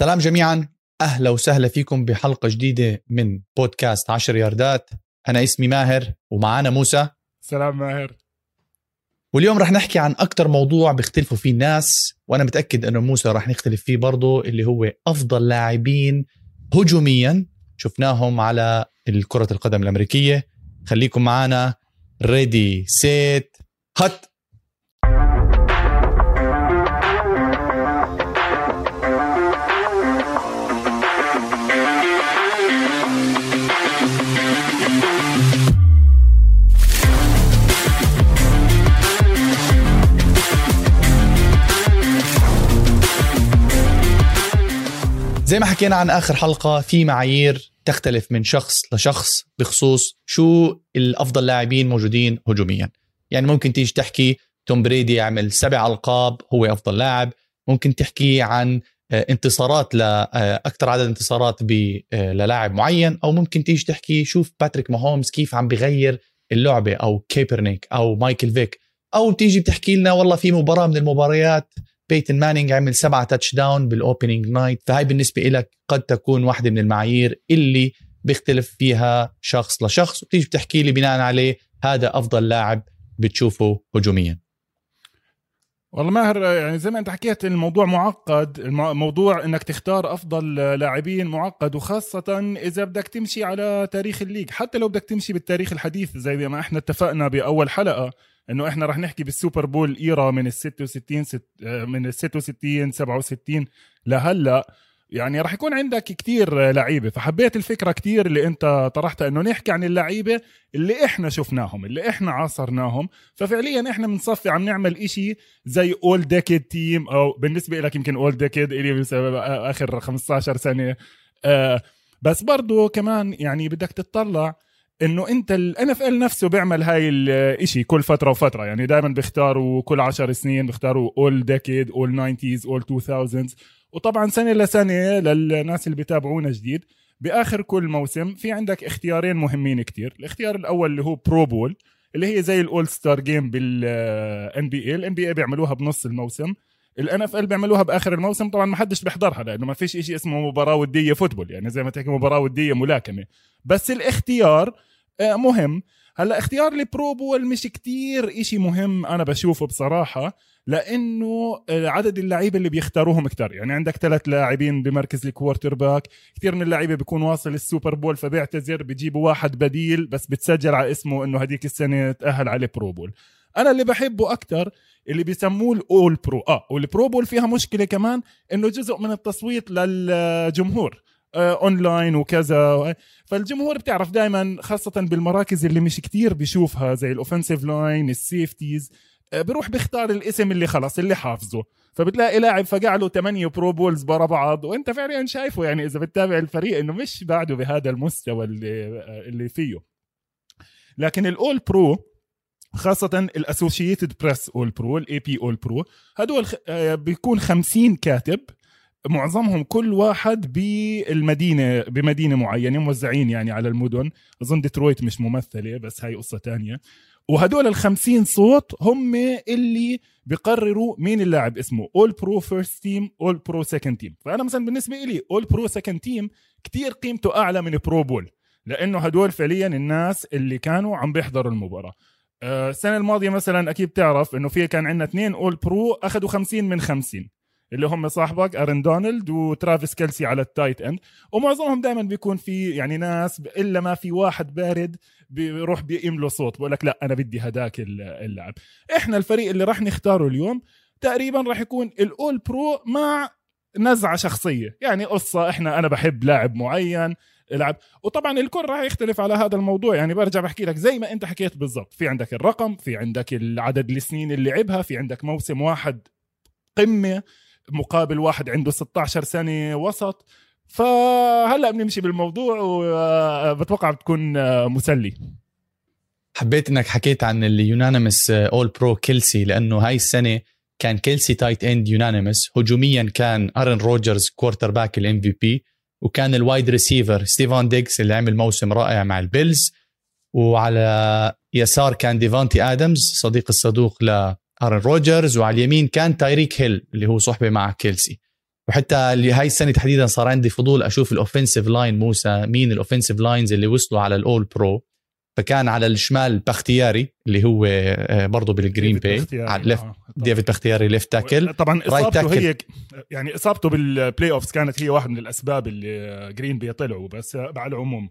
سلام جميعا. أهلا وسهلا فيكم بحلقة جديدة من بودكاست 10 ياردات. أنا اسمي ماهر ومعانا موسى. سلام ماهر. واليوم رح نحكي عن أكثر موضوع بيختلفوا فيه الناس وأنا متأكد إنه موسى رح نختلف فيه برضه اللي هو أفضل لاعبين هجوميا. شفناهم على كره القدم الأمريكية. خليكم معنا ready set hut زي ما حكينا عن آخر حلقة في معايير تختلف من شخص لشخص بخصوص شو الأفضل لاعبين موجودين هجوميا. يعني ممكن تيجي تحكي توم بريدي يعمل سبع ألقاب هو أفضل لاعب. ممكن تحكي عن آه، انتصارات لاكثر آه، عدد انتصارات آه، للاعب معين. أو ممكن تيجي تحكي شوف باتريك ماهومز كيف عم بغير اللعبة أو كيبرنيك أو مايكل فيك. أو تيجي بتحكي لنا والله في مباراة من المباريات بيتن مانينج عمل سبعة touchdown بال opening night فهي بالنسبة لك قد تكون واحدة من المعايير اللي بيختلف فيها شخص لشخص وتيجي بتحكي لي بناء عليه هذا أفضل لاعب بتشوفه هجوميا. والله ماهر يعني زي ما أنت حكيت الموضوع معقد الموضوع إنك تختار أفضل لاعبين معقد وخاصة إذا بدك تمشي على تاريخ ال league حتى لو بدك تمشي بالتاريخ الحديث زي ما إحنا اتفقنا بأول حلقة إنه إحنا رح نحكي بالسوبر بول إيرا من ال 66 ست من ال 66 67 لهلأ. يعني رح يكون عندك كتير لعيبة. فحبيت الفكرة كتير اللي أنت طرحتها إنه نحكي عن اللعيبة اللي إحنا شفناهم اللي إحنا عاصرناهم. ففعليا إحنا بنصفي عم نعمل إشي زي اول ديكيد تيم أو بالنسبة لك يمكن اول ديكيد إلي آخر 15 سنة. آه بس برضو كمان يعني بدك تطلع إنه أنت ال NFL نفسه بيعمل هاي الشيء كل فترة وفترة. يعني دائما بيختاروا كل 10 سنين بيختاروا all decade all 90s all 2000s وطبعا سنة لسنة للناس اللي بيتابعونا جديد. بآخر كل موسم في عندك اختيارين مهمين كتير. الاختيار الأول اللي هو Pro Bowl اللي هي زي ال All-Star Game بال NBA ال NBA بيعملوها بنص الموسم. ال NFL بيعملوها بآخر الموسم. طبعا ما حدش بيحضرها لأنه ما فيش شيء اسمه مباراة ودية football يعني زي ما تحكي مباراة ودية ملاكمة. بس الاختيار مهم. هلا اختيار ال Pro Bowl مش كتير إشي مهم أنا بشوفه بصراحة لأنه آه، عدد اللعيبة اللي بيختاروهم كتير يعني عندك ثلاث لاعبين بمركز ال quarterback كثير من اللعيبة بيكون واصل ال Super Bowl فبيعتذر بيجيبوا واحد بديل بس بتسجل على اسمه إنه هديك السنة تأهل على ال Pro Bowl. أنا اللي بحبه أكتر اللي بيسموه ال All-Pro آه وال Pro Bowl فيها مشكلة كمان إنه جزء من التصويت للجمهور. اونلاين آه، وكذا. فالجمهور بتعرف دائما خاصة بالمراكز اللي مش كتير بيشوفها زي ال offensive line ال safeties بروح بيختار الاسم اللي خلص اللي حافظه. فبتلاقي لاعب فقع له 8 Pro Bowls ورا بعض وانت فعليا شايفه يعني إذا بتتابع الفريق إنه مش بعده بهذا المستوى اللي اللي فيه. لكن ال All-Pro خاصة ال Associated Press All-Pro ال AP All-Pro هدول آه، بيكون 50 كاتب. معظمهم كل واحد بالمدينة بمدينة معينة موزعين يعني على المدن. أظن ديترويت مش ممثلة بس هاي قصة تانية. وهدول ال 50 صوت هم اللي بقرروا مين اللاعب اسمه. all pro first team all pro second team فأنا مثلا بالنسبة لي all pro second team كتير قيمته أعلى من pro bowl لأنه هدول فعليا الناس اللي كانوا عم بيحضروا المباراة. آه، السنة الماضية مثلا أكيد تعرف إنه في كان عندنا اثنين all pro أخذوا 50 من 50 اللي هم صاحبك آرون دونالد وترافيس كيلسي على ال tight end. ومعظمهم دائما بيكون في يعني ناس إلا ما في واحد bored بيروح له صوت بقول لك لا أنا بدي هداك اللاعب إحنا الفريق اللي راح نختاره اليوم تقريبا راح يكون ال all pro مع نزعة شخصية. يعني قصة إحنا أنا بحب لاعب معين ألعب. وطبعا الكل راح يختلف على هذا الموضوع. يعني برجع بحكي لك زي ما أنت حكيت بالضبط. في عندك الرقم في عندك العدد السنين اللي لعبها في عندك موسم واحد قمة. مقابل واحد عنده 16 سنه وسط. فهلأ بنمشي بالموضوع وبتوقع بتكون مسلي. حبيت إنك حكيت عن ال unanimous all pro كيلسي لأنه هاي السنة كان كيلسي tight end unanimous هجوميا كان آرون روجرز quarterback ال MVP وكان ال wide receiver ستيفون ديغز اللي عمل موسم رائع مع ال Bills. وعلى يسار كان ديفانتي ادمز صديق الصدوق آرون روجرز وعلى اليمين كان تايريك هيل اللي هو صحبة مع كيلسي. وحتى اللي هاي السنة تحديدا صار عندي فضول أشوف ال offensive line موسى مين ال offensive lines اللي وصلوا على ال all pro فكان على الشمال بختياري اللي هو آه، برضه بال Green Bay على left ديفيد بختياري left tackle طبعا إصابته هي يعني إصابته بال playoffs كانت هي واحد من الأسباب اللي Green Bay طلعوا بس على العموم.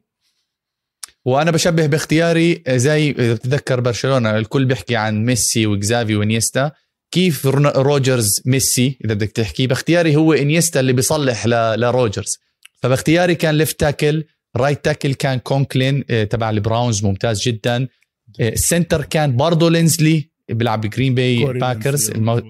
وأنا بشبه باختياري زي اذا بتتذكر برشلونة الكل بيحكي عن ميسي وكزافي وإنيستا. كيف روجرز ميسي إذا بدك تحكي باختياري هو إنيستا اللي بيصلح لروجرز. فباختياري كان left tackle right tackle كان كونكلين آه، تبع ال Browns ممتاز جدا. ال center كان برضه لينزلي بيلعب ب Green Bay Packers المو...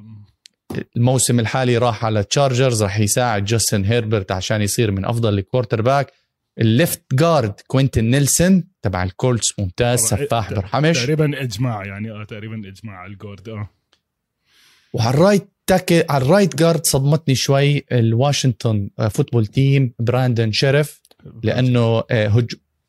الموسم الحالي راح على Chargers راح يساعد جاستن هيربرت عشان يصير من أفضل ال quarterback ال left guard كوينتن نيلسون تبع ال Colts ممتاز سفاح برحمش تقريبا إجماع يعني آه تقريبا إجماع على ال guard آه. وعلى ال right tackle على ال right guard صدمتني شوي ال Washington Football Team براندن شيرف لأنه آه،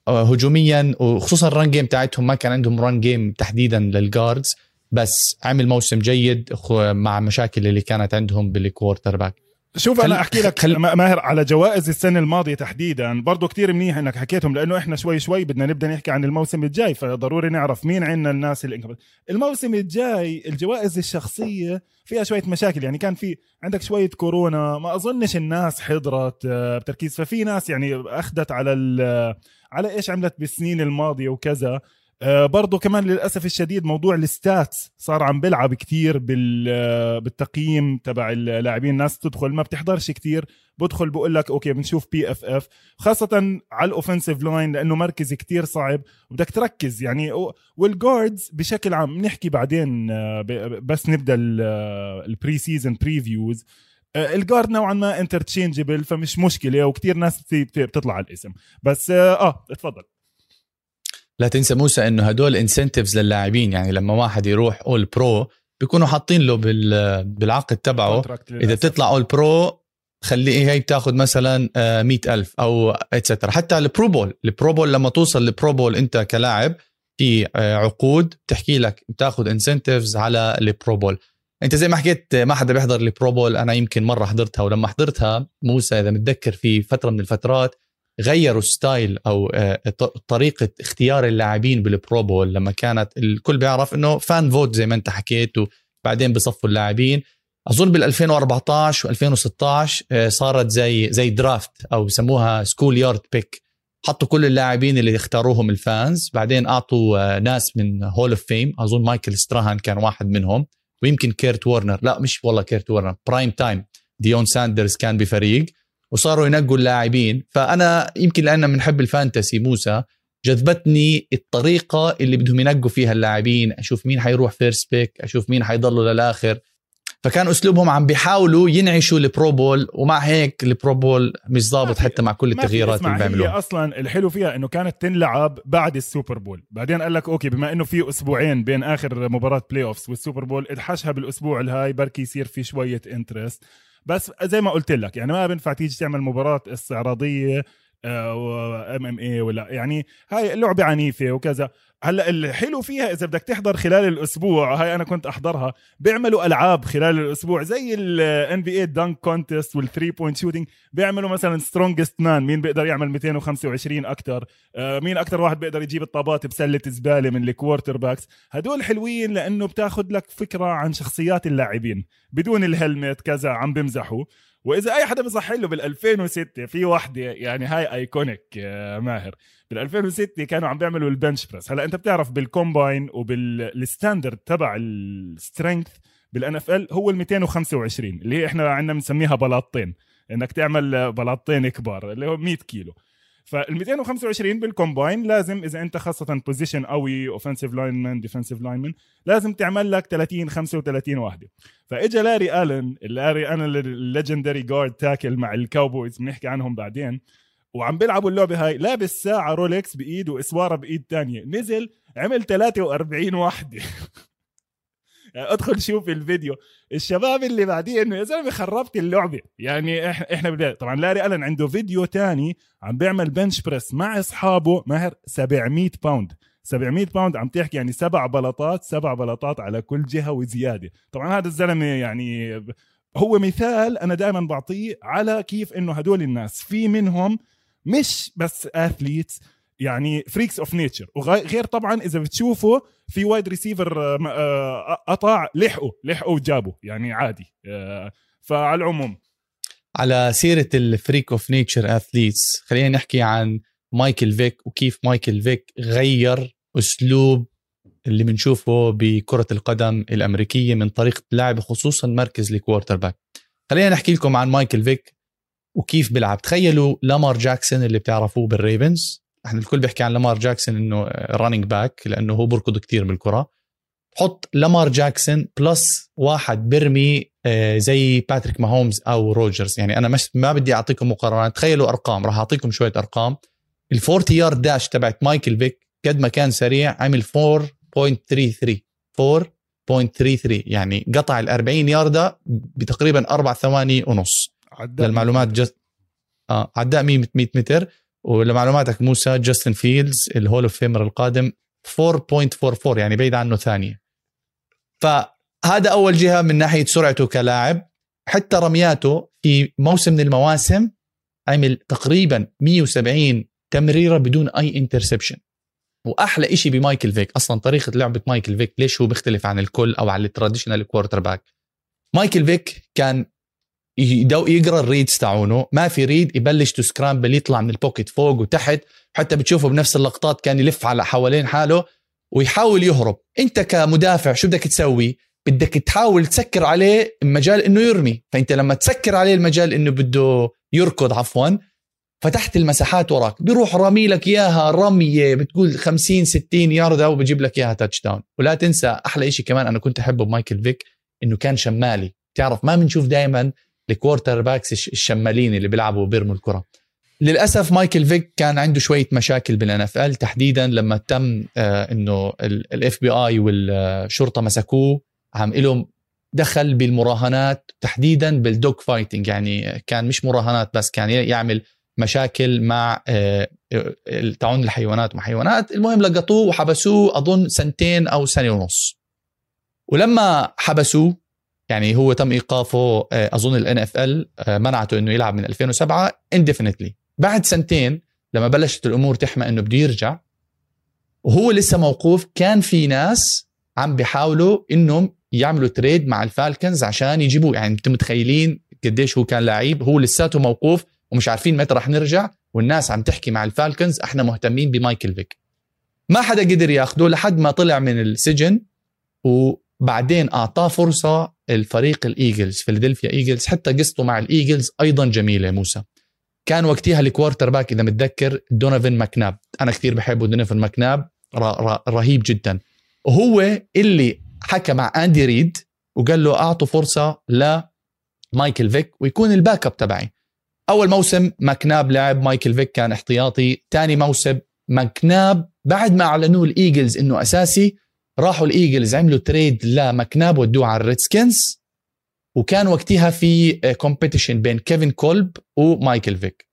آه، هجوميا وخصوصا ال run game تاعتهم ما كان عندهم run game تحديدا لل guards بس عمل موسم جيد مع مشاكل اللي كانت عندهم بال quarterback شوف أنا أحكي لك خل... ماهر على جوائز السنة الماضية تحديدا برضه كتير منيح إنك حكيتهم لأنه إحنا شوي شوي بدنا نبدأ نحكي عن الموسم الجاي فضروري نعرف مين عندنا الناس اللي الموسم الجاي الجوائز الشخصية فيها شوية مشاكل يعني كان في عندك شوية كورونا ما أظنش الناس حضرت آه، بتركيز ففي ناس يعني أخذت على على إيش عملت بالسنين الماضية وكذا. برضه كمان للأسف الشديد موضوع ال stats صار عم بيلعب كثير آه، بالتقييم تبع اللاعبين. الناس تدخل ما بتحضرش كثير بدخل بقول لك okay بنشوف PFF خاصة على ال offensive line لأنه مركز كتير صعب وبدك تركز. يعني وال guards بشكل عام بنحكي بعدين آه، بس نبدأ ال preseason previews ال guard نوعا ما interchangeable فمش مشكلة وكتير ناس بتطلع على الاسم. بس آه اتفضل. لا تنسى موسى إنه هدول incentives للاعبين. يعني لما واحد يروح all pro بيكونوا حاطين له بالعقد تبعه. إذا بتطلع all pro خليه هي بتاخذ مثلا آه، مئة ألف أو etcetera حتى ال pro bowl ال pro bowl لما توصل لل pro bowl أنت كلاعب في آه، عقود بتحكي لك بتاخذ incentives على ال pro bowl أنت زي ما حكيت ما حدا بيحضر ال pro bowl أنا يمكن مرة حضرتها ولما حضرتها موسى إذا متذكر في فترة من الفترات غيروا style أو آه، طريقة اختيار اللاعبين بال pro bowl لما كانت الكل بيعرف إنه fan vote زي ما أنت حكيت وبعدين بصفوا اللاعبين. أظن بال 2014 و2016 صارت زي زي draft أو بسموها schoolyard pick حطوا كل اللاعبين اللي اختاروهم ال fans بعدين أعطوا آه، ناس من hall of fame أظن مايكل ستراهان كان واحد منهم ويمكن كيرت وورنر. لا مش والله كيرت وورنر Prime Time ديون ساندرز كان بفريق. وصاروا ينقوا اللاعبين. فأنا يمكن لأن بنحب ال fantasy موسى جذبتني الطريقة اللي بدهم ينقوا فيها اللاعبين. أشوف مين حيروح first pick أشوف مين حيضلوا للآخر. فكان أسلوبهم عم بيحاولوا ينعشوا ال pro bowl ومع هيك ال pro bowl مش ضابط حتى مع كل التغييرات اللي بيعملوها. أصلا الحلو فيها إنه كانت تنلعب بعد ال Super Bowl. بعدين قال لك okay بما إنه في أسبوعين بين آخر مباراة playoffs وال Super Bowl ادحشها بالأسبوع الهاي بركي يصير في شوية interest بس زي ما قلت لك يعني ما بينفع تيجي تعمل مباراة استعراضية MMA ولا يعني هاي اللعبه عنيفة وكذا. هلأ الحلو فيها إذا بدك تحضر خلال الأسبوع هاي أنا كنت أحضرها بيعملوا ألعاب خلال الأسبوع زي ال NBA dunk contest وال three point shooting بيعملوا مثلا strongest man مين بيقدر يعمل 225 أكثر آه مين أكثر واحد بيقدر يجيب الطابات بسلة زبالة من ال quarterbacks هدول حلوين لأنه بتاخذ لك فكرة عن شخصيات اللاعبين بدون ال helmet كذا عم بمزحوا. وإذا أي حدا بصح له بال 2006 في وحدة يعني هاي iconic ماهر. بال 2006 كانوا عم بيعملوا ال bench press هلا أنت بتعرف بال combine وبال standard تبع ال strength بال NFL هو ال 225 اللي إحنا عندنا بنسميها بلاطين إنك تعمل بلاطين كبار اللي هو 100 كيلو. فال 225 بال combine لازم إذا أنت خاصة position قوي offensive lineman defensive lineman لازم تعمل لك 30 35 وحده فإجا لاري آلن لاري أنا ال legendary guard tackle مع ال Cowboys بنحكي عنهم بعدين وعم بيلعبوا اللعبة هاي لابس ساعه Rolex بإيد وإسوارة بإيد تانية. نزل عمل 43 وحده يعني ادخل شوف الفيديو. الشباب اللي بعديه انه يا زلمة خربت اللعبة. يعني إحنا إحنا. طبعا لاري ألن عنده فيديو تاني عم بيعمل bench press مع أصحابه ماهر 700 pound 700 pound عم تحكي يعني سبع بلاطات سبع بلاطات على كل جهة وزيادة. طبعا هذا الزلمة يعني هو مثال أنا دائما بعطيه على كيف إنه هدول الناس في منهم مش بس athletes يعني freaks of nature وغير طبعا إذا بتشوفوا في wide receiver قطع لحقوا لحقوا وجابوا يعني عادي آه، فعلى العموم. على سيرة ال freak of nature athletes خلينا نحكي عن مايكل فيك وكيف مايكل فيك غير أسلوب اللي بنشوفه بكرة القدم الأمريكية من طريقة لعب خصوصا مركز ال quarterback خلينا نحكي لكم عن مايكل فيك وكيف بيلعب. تخيلوا لامار جاكسون اللي بتعرفوه بال Ravens إحنا الكل بيحكي عن لامار جاكسون انه running back لأنه هو بركض كتير بالكرة. حط لامار جاكسون plus واحد بيرمي آه، زي باتريك ماهومز أو روجرز يعني أنا مش ما بدي أعطيكم مقارنات. تخيلوا أرقام راح أعطيكم شوية أرقام. ال 40 yard dash تبعت مايكل فيك قد ما كان سريع عمل 4.33 4.33 يعني قطع ال 40 ياردة بتقريبا أربع ثواني ونص. للمعلومات just آه عداء 100 متر. ولمعلوماتك موسى جاستن فيلدز ال Hall of Famer القادم 4.44 يعني بعيد عنه ثانية. فهذا أول جهة من ناحية سرعته كلاعب. حتى رمياته في موسم من المواسم عمل تقريبا 170 تمريرة بدون أي interception وأحلى شيء بمايكل فيك أصلا طريقة لعبة مايكل فيك ليش هو بيختلف عن الكل أو عن ال traditional quarterback مايكل فيك كان بده يقرأ ال reads تاعونه. ما في read يبلش to scramble يطلع من ال pocket فوق وتحت حتى بتشوفه بنفس اللقطات كان يلف على حوالين حاله ويحاول يهرب. انت كمدافع شو بدك تسوي؟ بدك تحاول تسكر عليه مجال إنه يرمي. فأنت لما تسكر عليه المجال إنه بده يركض عفوا فتحت المساحات وراك. بيروح رامي لك إياها رمية بتقول 50 60 ياردة وبجيب لك إياها touchdown ولا تنسى أحلى شيء كمان أنا كنت أحبه بمايكل فيك إنه كان شمالي. تعرف ما بنشوف دائما ال quarterbacks الشمالين اللي بيلعبوا وبيرموا الكرة. للأسف مايكل فيك كان عنده شوية مشاكل بال NFL تحديدا لما تم آه إنه ال FBI والشرطة مسكوه عم لهم دخل بالمراهنات تحديدا بال dog fighting. يعني كان مش مراهنات بس كان يعمل مشاكل مع آه، تعاون الحيوانات مع حيوانات. المهم لقطوه وحبسوه أظن سنتين أو سنة ونص. ولما حبسوه يعني هو تم إيقافه آه، أظن ال NFL منعته إنه يلعب من 2007 indefinitely بعد سنتين لما بلشت الأمور تحمى إنه بده يرجع وهو لسه موقوف كان في ناس عم بيحاولوا إنهم يعملوا trade مع ال Falcons عشان يجيبوه. يعني أنتم متخيلين قديش هو كان لعيب. هو لساته موقوف ومش عارفين متى رح يرجع والناس عم تحكي مع ال Falcons إحنا مهتمين بمايكل فيك. ما حدا قدر ياخده لحد ما طلع من السجن وبعدين أعطاه فرصة الفريق ال Eagles Philadelphia Eagles حتى قصته مع ال Eagles أيضا جميلة موسى. كان وقتها ال quarterback إذا متذكر دونيفن ماكناب. أنا كثير بحبه دونيفن ماكناب رهيب جدا. وهو اللي حكى مع أندي ريد وقال له أعطوا فرصة لمايكل فيك ويكون ال backup تبعي. أول موسم ماكناب لعب مايكل فيك كان احتياطي. ثاني موسم ماكناب بعد ما أعلنوه ال Eagles إنه أساسي راحوا ال Eagles عملوا trade لماكناب ودوه على ال Redskins وكان وقتها في competition بين كيفن كولب ومايكل فيك.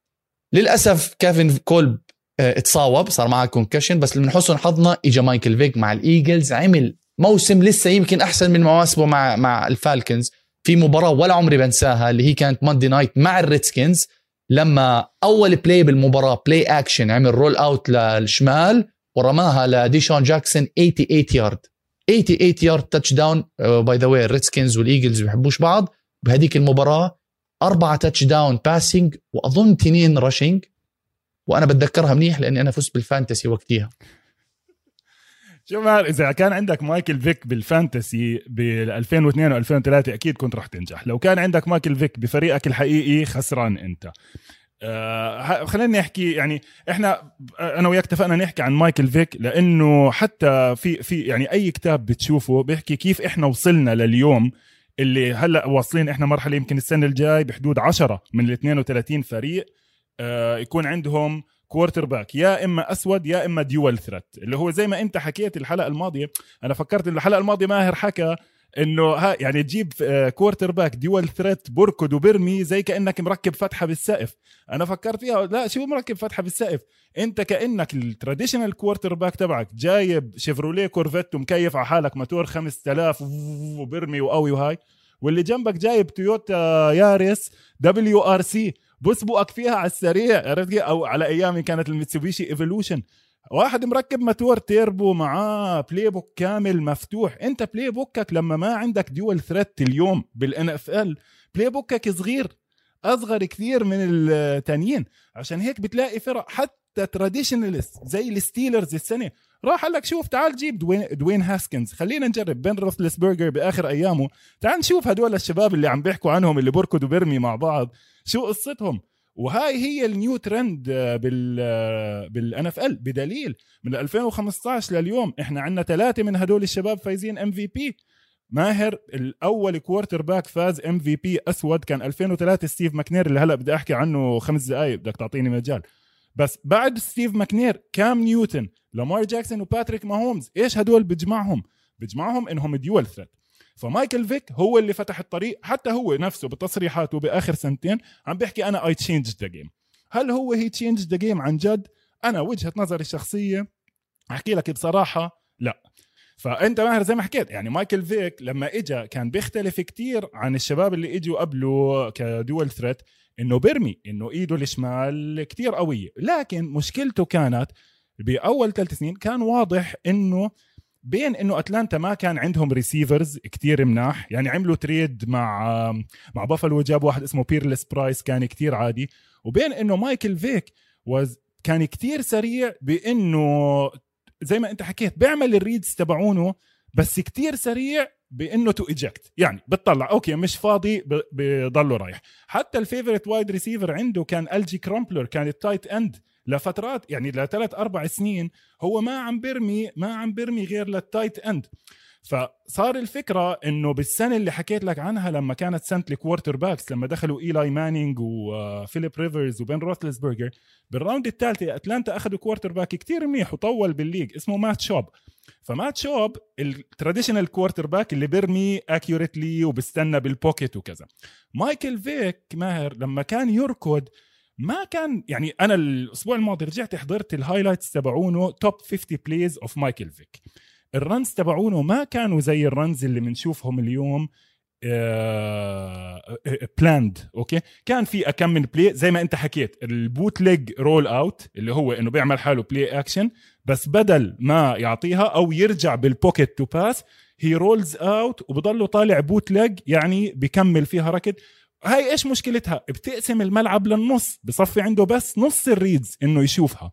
للأسف كيفن كولب آه، اتصاوب صار معه concussion بس من حسن حظنا اجى مايكل فيك مع ال Eagles عمل موسم لسه يمكن أحسن من مواسمه مع مع ال Falcons. في مباراة ولا عمري بنساها اللي هي كانت Monday night مع ال Redskins لما أول play بالمباراة play action عمل roll out للشمال ورماها لديشون جاكسون 88 يارد 88 yard touchdown by the way ال Redskins وال Eagles بيحبوش بعض. بهذيك المباراة أربعة touchdown passing وأظن اثنين rushing وأنا بتذكرها منيح لأني أنا فزت بال fantasy وقتها. شو ما إذا كان عندك مايكل فيك بال fantasy بال 2002 و 2003 أكيد كنت راح تنجح. لو كان عندك مايكل فيك بفريقك الحقيقي خسران أنت. آه خلينا نحكي يعني إحنا أنا وياك اتفقنا نحكي عن مايكل فيك لأنه حتى في في يعني أي كتاب بتشوفه بيحكي كيف إحنا وصلنا لليوم اللي هلأ واصلين إحنا مرحلة يمكن السنة الجاي بحدود 10 من ال 32 فريق آه يكون عندهم quarterback يا إما أسود يا إما dual threat اللي هو زي ما أنت حكيت الحلقة الماضية أنا فكرت الحلقة الماضية ماهر حكى إنه ها يعني تجيب quarterback dual threat بركض وبرمي زي كأنك مركب فتحة بالسقف. أنا فكرت فيها لا شو مركب فتحة بالسقف؟ أنت كأنك ال traditional quarterback تبعك جايب شيفروليه كورفيت ومكيف على حالك موتور 5000 وبرمي وقوي وهاي. واللي جنبك جايب تويوتا يارس WRC بسبقك فيها على السريع عرفت أو على أيامي كانت الميتسوبيشي ايفولوشن واحد مركب موتور تيربو معاه playbook كامل مفتوح. انت playbook ك لما ما عندك dual threat اليوم بال NFL playbook ك صغير أصغر كثير من التانيين. عشان هيك بتلاقي فرق حتى traditionalist زي الستيلرز السنة. راح قال لك شوف تعال جيب دوين, دوين هاسكنز. خلينا نجرب بين روثلسبرجر بآخر أيامه. تعال نشوف هدول الشباب اللي عم بيحكوا عنهم اللي بركض وبرمي مع بعض. شو قصتهم؟ وهاي هي ال new trend بال بال NFL بدليل من 2015 لليوم إحنا عندنا ثلاثة من هدول الشباب فايزين MVP ماهر الأول quarterback فاز MVP أسود كان 2003 ستيف ماكنير اللي هلأ بدي أحكي عنه خمس دقائق بدك تعطيني مجال. بس بعد ستيف ماكنير كام نيوتن، لامار جاكسون وباتريك ماهومز. إيش هدول بجمعهم؟ بجمعهم إنهم dual threat فمايكل فيك هو اللي فتح الطريق حتى هو نفسه بتصريحاته بآخر سنتين عم بيحكي أنا I changed the game هل هو he changed the game عن جد؟ أنا وجهة نظري الشخصية أحكي لك بصراحة لا. فأنت ماهر زي ما حكيت يعني مايكل فيك لما اجى كان بيختلف كتير عن الشباب اللي إجوا قبله ك dual threat إنه بيرمي إنه إيده الشمال كتير قوية. لكن مشكلته كانت بأول ثلاث سنين كان واضح إنه بين إنه أتلانتا ما كان عندهم receivers كتير مناح. يعني عملوا trade مع مع بافلو وجاب واحد اسمه بيرلس برايس كان كتير عادي. وبين إنه مايكل فيك was كان كتير سريع بإنه زي ما أنت حكيت بيعمل ال reads تبعونه بس كتير سريع بإنه to eject يعني بتطلع okay مش فاضي بضله رايح. حتى ال favorite wide receiver عنده كان الجي كرامبلر كان ال tight end لفترات يعني لثلاث أربع سنين هو ما عم برمي ما عم برمي غير لل tight end فصار الفكرة إنه بالسنة اللي حكيت لك عنها لما كانت سنه ال quarterbacks لما دخلوا ايلاي مانينج وفيليب ريفرز وبين روثلسبرجر بال round الثالثة أتلانتا أخذوا quarterback كثير منيح وطول بال league اسمه مات شوب فمات شوب ال traditional quarterback اللي بيرمي accurately وبستنى بال pocket وكذا. مايكل فيك ماهر لما كان يركض ما كان يعني أنا الأسبوع الماضي رجعت حضرت ال highlights تبعونه top 50 plays of مايكل فيك ال runs تبعونه ما كانوا زي ال runs اللي بنشوفهم اليوم planned uh, okay كان في اكم من play زي ما أنت حكيت ال bootleg rollout اللي هو إنه بيعمل حاله play action بس بدل ما يعطيها أو يرجع بال pocket to pass he rolls out وبضله طالع bootleg يعني بكمل فيها ركض هاي إيش مشكلتها؟ بتقسم الملعب للنص بصفي عنده بس نص ال reads إنه يشوفها.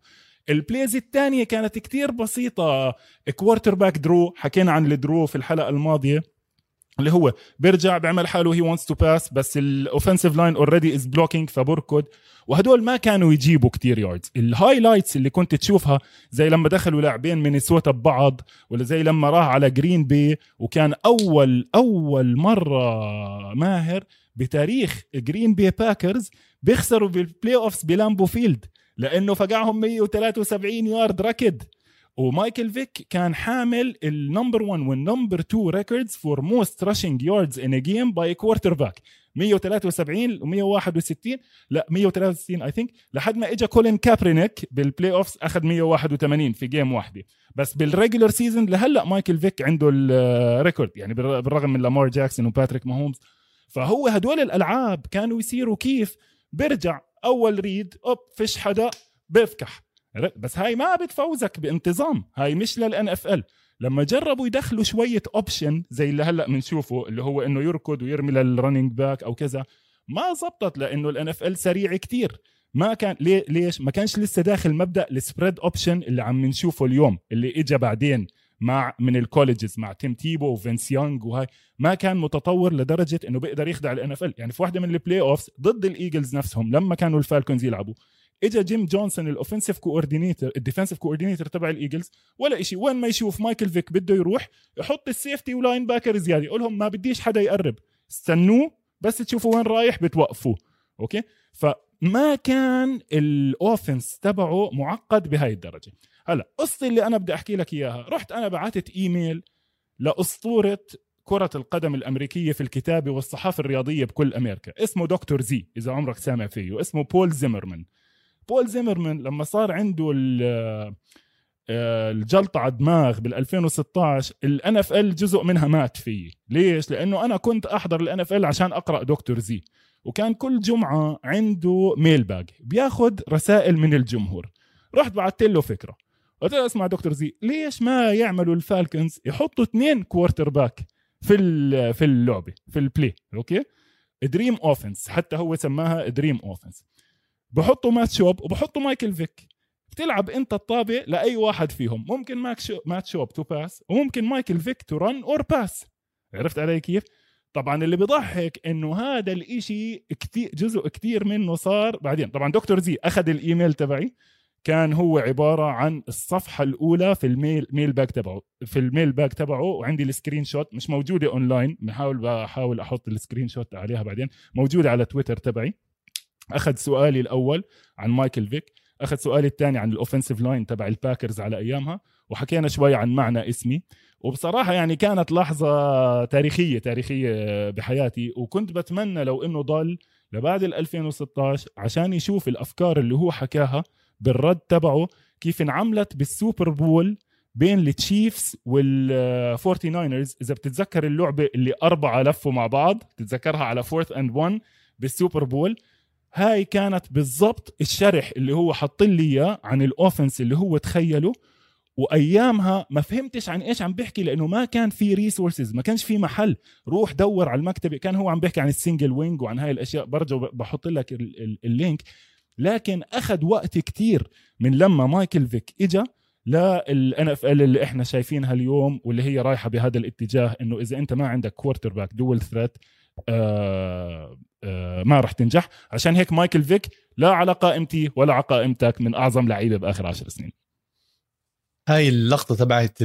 ال plays الثانية كانت كتير بسيطة. quarterback draw حكينا عن ال draw في الحلقة الماضية اللي هو بيرجع بيعمل حاله he wants to pass بس ال offensive line already is blocking فبركض. وهدول ما كانوا يجيبوا كتير yards ال highlights اللي كنت تشوفها زي لما دخلوا لاعبين مينيسوتا ببعض ولا زي لما راح على جرين بي وكان أول أول مرة ماهر بتاريخ جرين بي باكرز بيخسروا بال playoffs ب Lambeau Field لأنه فقعهم 173 يارد ركض. ومايكل فيك كان حامل ال number 1 وال number 2 records for most rushing yards in game by quarterback 173 و161 لا 163 I think لحد ما اجى كولين كابرينيك بال playoffs اخذ 181 في game واحدة. بس بال regular season لهلأ مايكل فيك عنده ال record يعني بالرغم من لامار جاكسون وباتريك ماهومز فهو هدول الألعاب كانوا يصيروا كيف؟ بيرجع أول read أوب فيش حدا بيفكح. بس هاي ما بتفوزك بانتظام. هاي مش لل NFL. لما جربوا يدخلوا شوية option زي اللي هلأ بنشوفه اللي هو إنه يركض ويرمي لل running back أو كذا ما زبطت لأنه ال NFL سريع كتير. ما كان ليه ليش؟ ما كانش لسه داخل مبدأ ال spread option اللي عم نشوفه اليوم اللي اجى بعدين. مع من ال colleges مع تيم تيبو وفينس يونغ وهاي. ما كان متطور لدرجة إنه بيقدر يخدع ال NFL يعني في واحدة من ال playoffs ضد الايجلز نفسهم لما كانوا الفالكونز يلعبوا. اجى جيم جونسون ال offensive coordinator ال defensive coordinator تبع الايجلز ولا شيء وين ما يشوف مايكل فيك بده يروح يحط ال safety و linebacker زيادة. يقول لهم ما بديش حدا يقرب. استنوه بس تشوفوا وين رايح بتوقفوه. okay؟ فما كان ال offense تبعه معقد بهاي الدرجة. هلا قصتي اللي أنا بدي أحكي لك إياها. رحت أنا بعثت إيميل لأسطورة كرة القدم الأمريكية في الكتابة والصحافة الرياضية بكل أمريكا. اسمه Dr. Z إذا عمرك سامع فيه. اسمه بول زيمرمان. بول زيمرمان لما صار عنده آه، الجلطة على الدماغ بال 2016 ال NFL جزء منها مات فيه. ليش؟ لأنه أنا كنت أحضر ال NFL عشان أقرأ Doctor Z. وكان كل جمعة عنده mailbag بياخد رسائل من الجمهور. رحت بعثت له فكرة. قلت له اسمع Doctor Z ليش ما يعملوا ال Falcons يحطوا اثنين quarterback في في اللعبة في ال play okay dream offense حتى هو سماها dream offense بحطوا Matt Schaub وبحطوا Michael Vick. بتلعب انت الطابة لأي واحد فيهم. ممكن Matt Schaub Matt Schaub to pass وممكن Michael Vick to run or pass عرفت علي كيف؟ طبعا اللي بيضحك إنه هذا الإشي كتير جزء كتير منه صار بعدين. طبعا Doctor Z أخذ الإيميل تبعي كان هو عبارة عن الصفحة الأولى في ال mail mailbag تبعه في ال mailbag تبعه وعندي ال screenshot مش موجودة أونلاين. بحاول بحاول أحط ال screenshot عليها بعدين. موجودة على تويتر تبعي. أخذ سؤالي الأول عن Michael Vick. أخذ سؤالي الثاني عن ال offensive line تبع ال Packers على أيامها. وحكينا شوي عن معنى اسمي. وبصراحة يعني كانت لحظة تاريخية تاريخية بحياتي. وكنت بتمنى لو إنه ضل لبعد ال 2016 عشان يشوف الأفكار اللي هو حكاها. بالرد تبعه كيف انعملت بال Super Bowl بين ال Chiefs وال Forty Niners إذا بتتذكر اللعبة اللي أربعة لفوا مع بعض تتذكرها على fourth and 1 بال Super Bowl هاي كانت بالضبط الشرح اللي هو حط لي إياه عن ال offense اللي هو تخيله. وأيامها ما فهمتش عن إيش عم بيحكي لأنه ما كان في resources ما كانش في محل. روح دور على المكتبة كان هو عم بيحكي عن ال single wing وعن هاي الأشياء. برجع بحط لك ال link. لكن أخذ وقت كتير من لما Michael Vick اجى لل NFL اللي إحنا شايفينها اليوم واللي هي رايحة بهذا الاتجاه إنه إذا أنت ما عندك quarterback dual threat ما راح تنجح. عشان هيك Michael Vick لا على قائمتي ولا على قائمتك من أعظم لعيبة بآخر عشر سنين. هاي اللقطة تبعت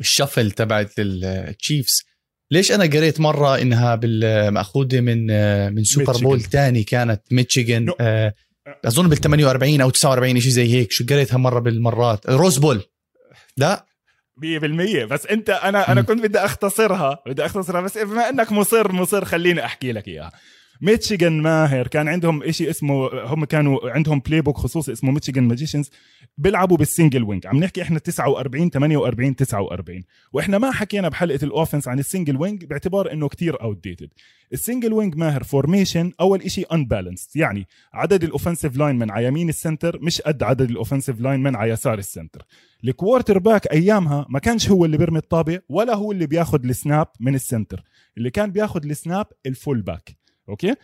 ال shuffle تبعت ال Chiefs ليش أنا قريت مرة إنها مأخوذة من من Super Bowl ثاني كانت Michigan آه أظن بال 48 أو 49 شيء زي هيك شو قريتها مرة بالمرات. Rose Bowl لا؟ 100% بس أنت أنا أنا كنت بدي أختصرها بدي أختصرها بس بما إنك مصر مصر خليني أحكي لك إياها. Michigan ماهر كان عندهم شيء اسمه هم كانوا عندهم playbook خصوصي اسمه Michigan Magicians بيلعبوا بال single wing عم نحكي إحنا 49 48 49 وإحنا ما حكينا بحلقة ال offense عن ال single wing باعتبار إنه كتير outdated ال single wing ماهر formation أول شيء unbalanced يعني عدد ال offensive line من على يمين ال center مش قد عدد ال offensive line من على يسار ال center ال quarterback أيامها ما كانش هو اللي بيرمي الطابة ولا هو اللي بياخذ ال snap من ال center اللي كان بياخذ ال snap ال fullback okay؟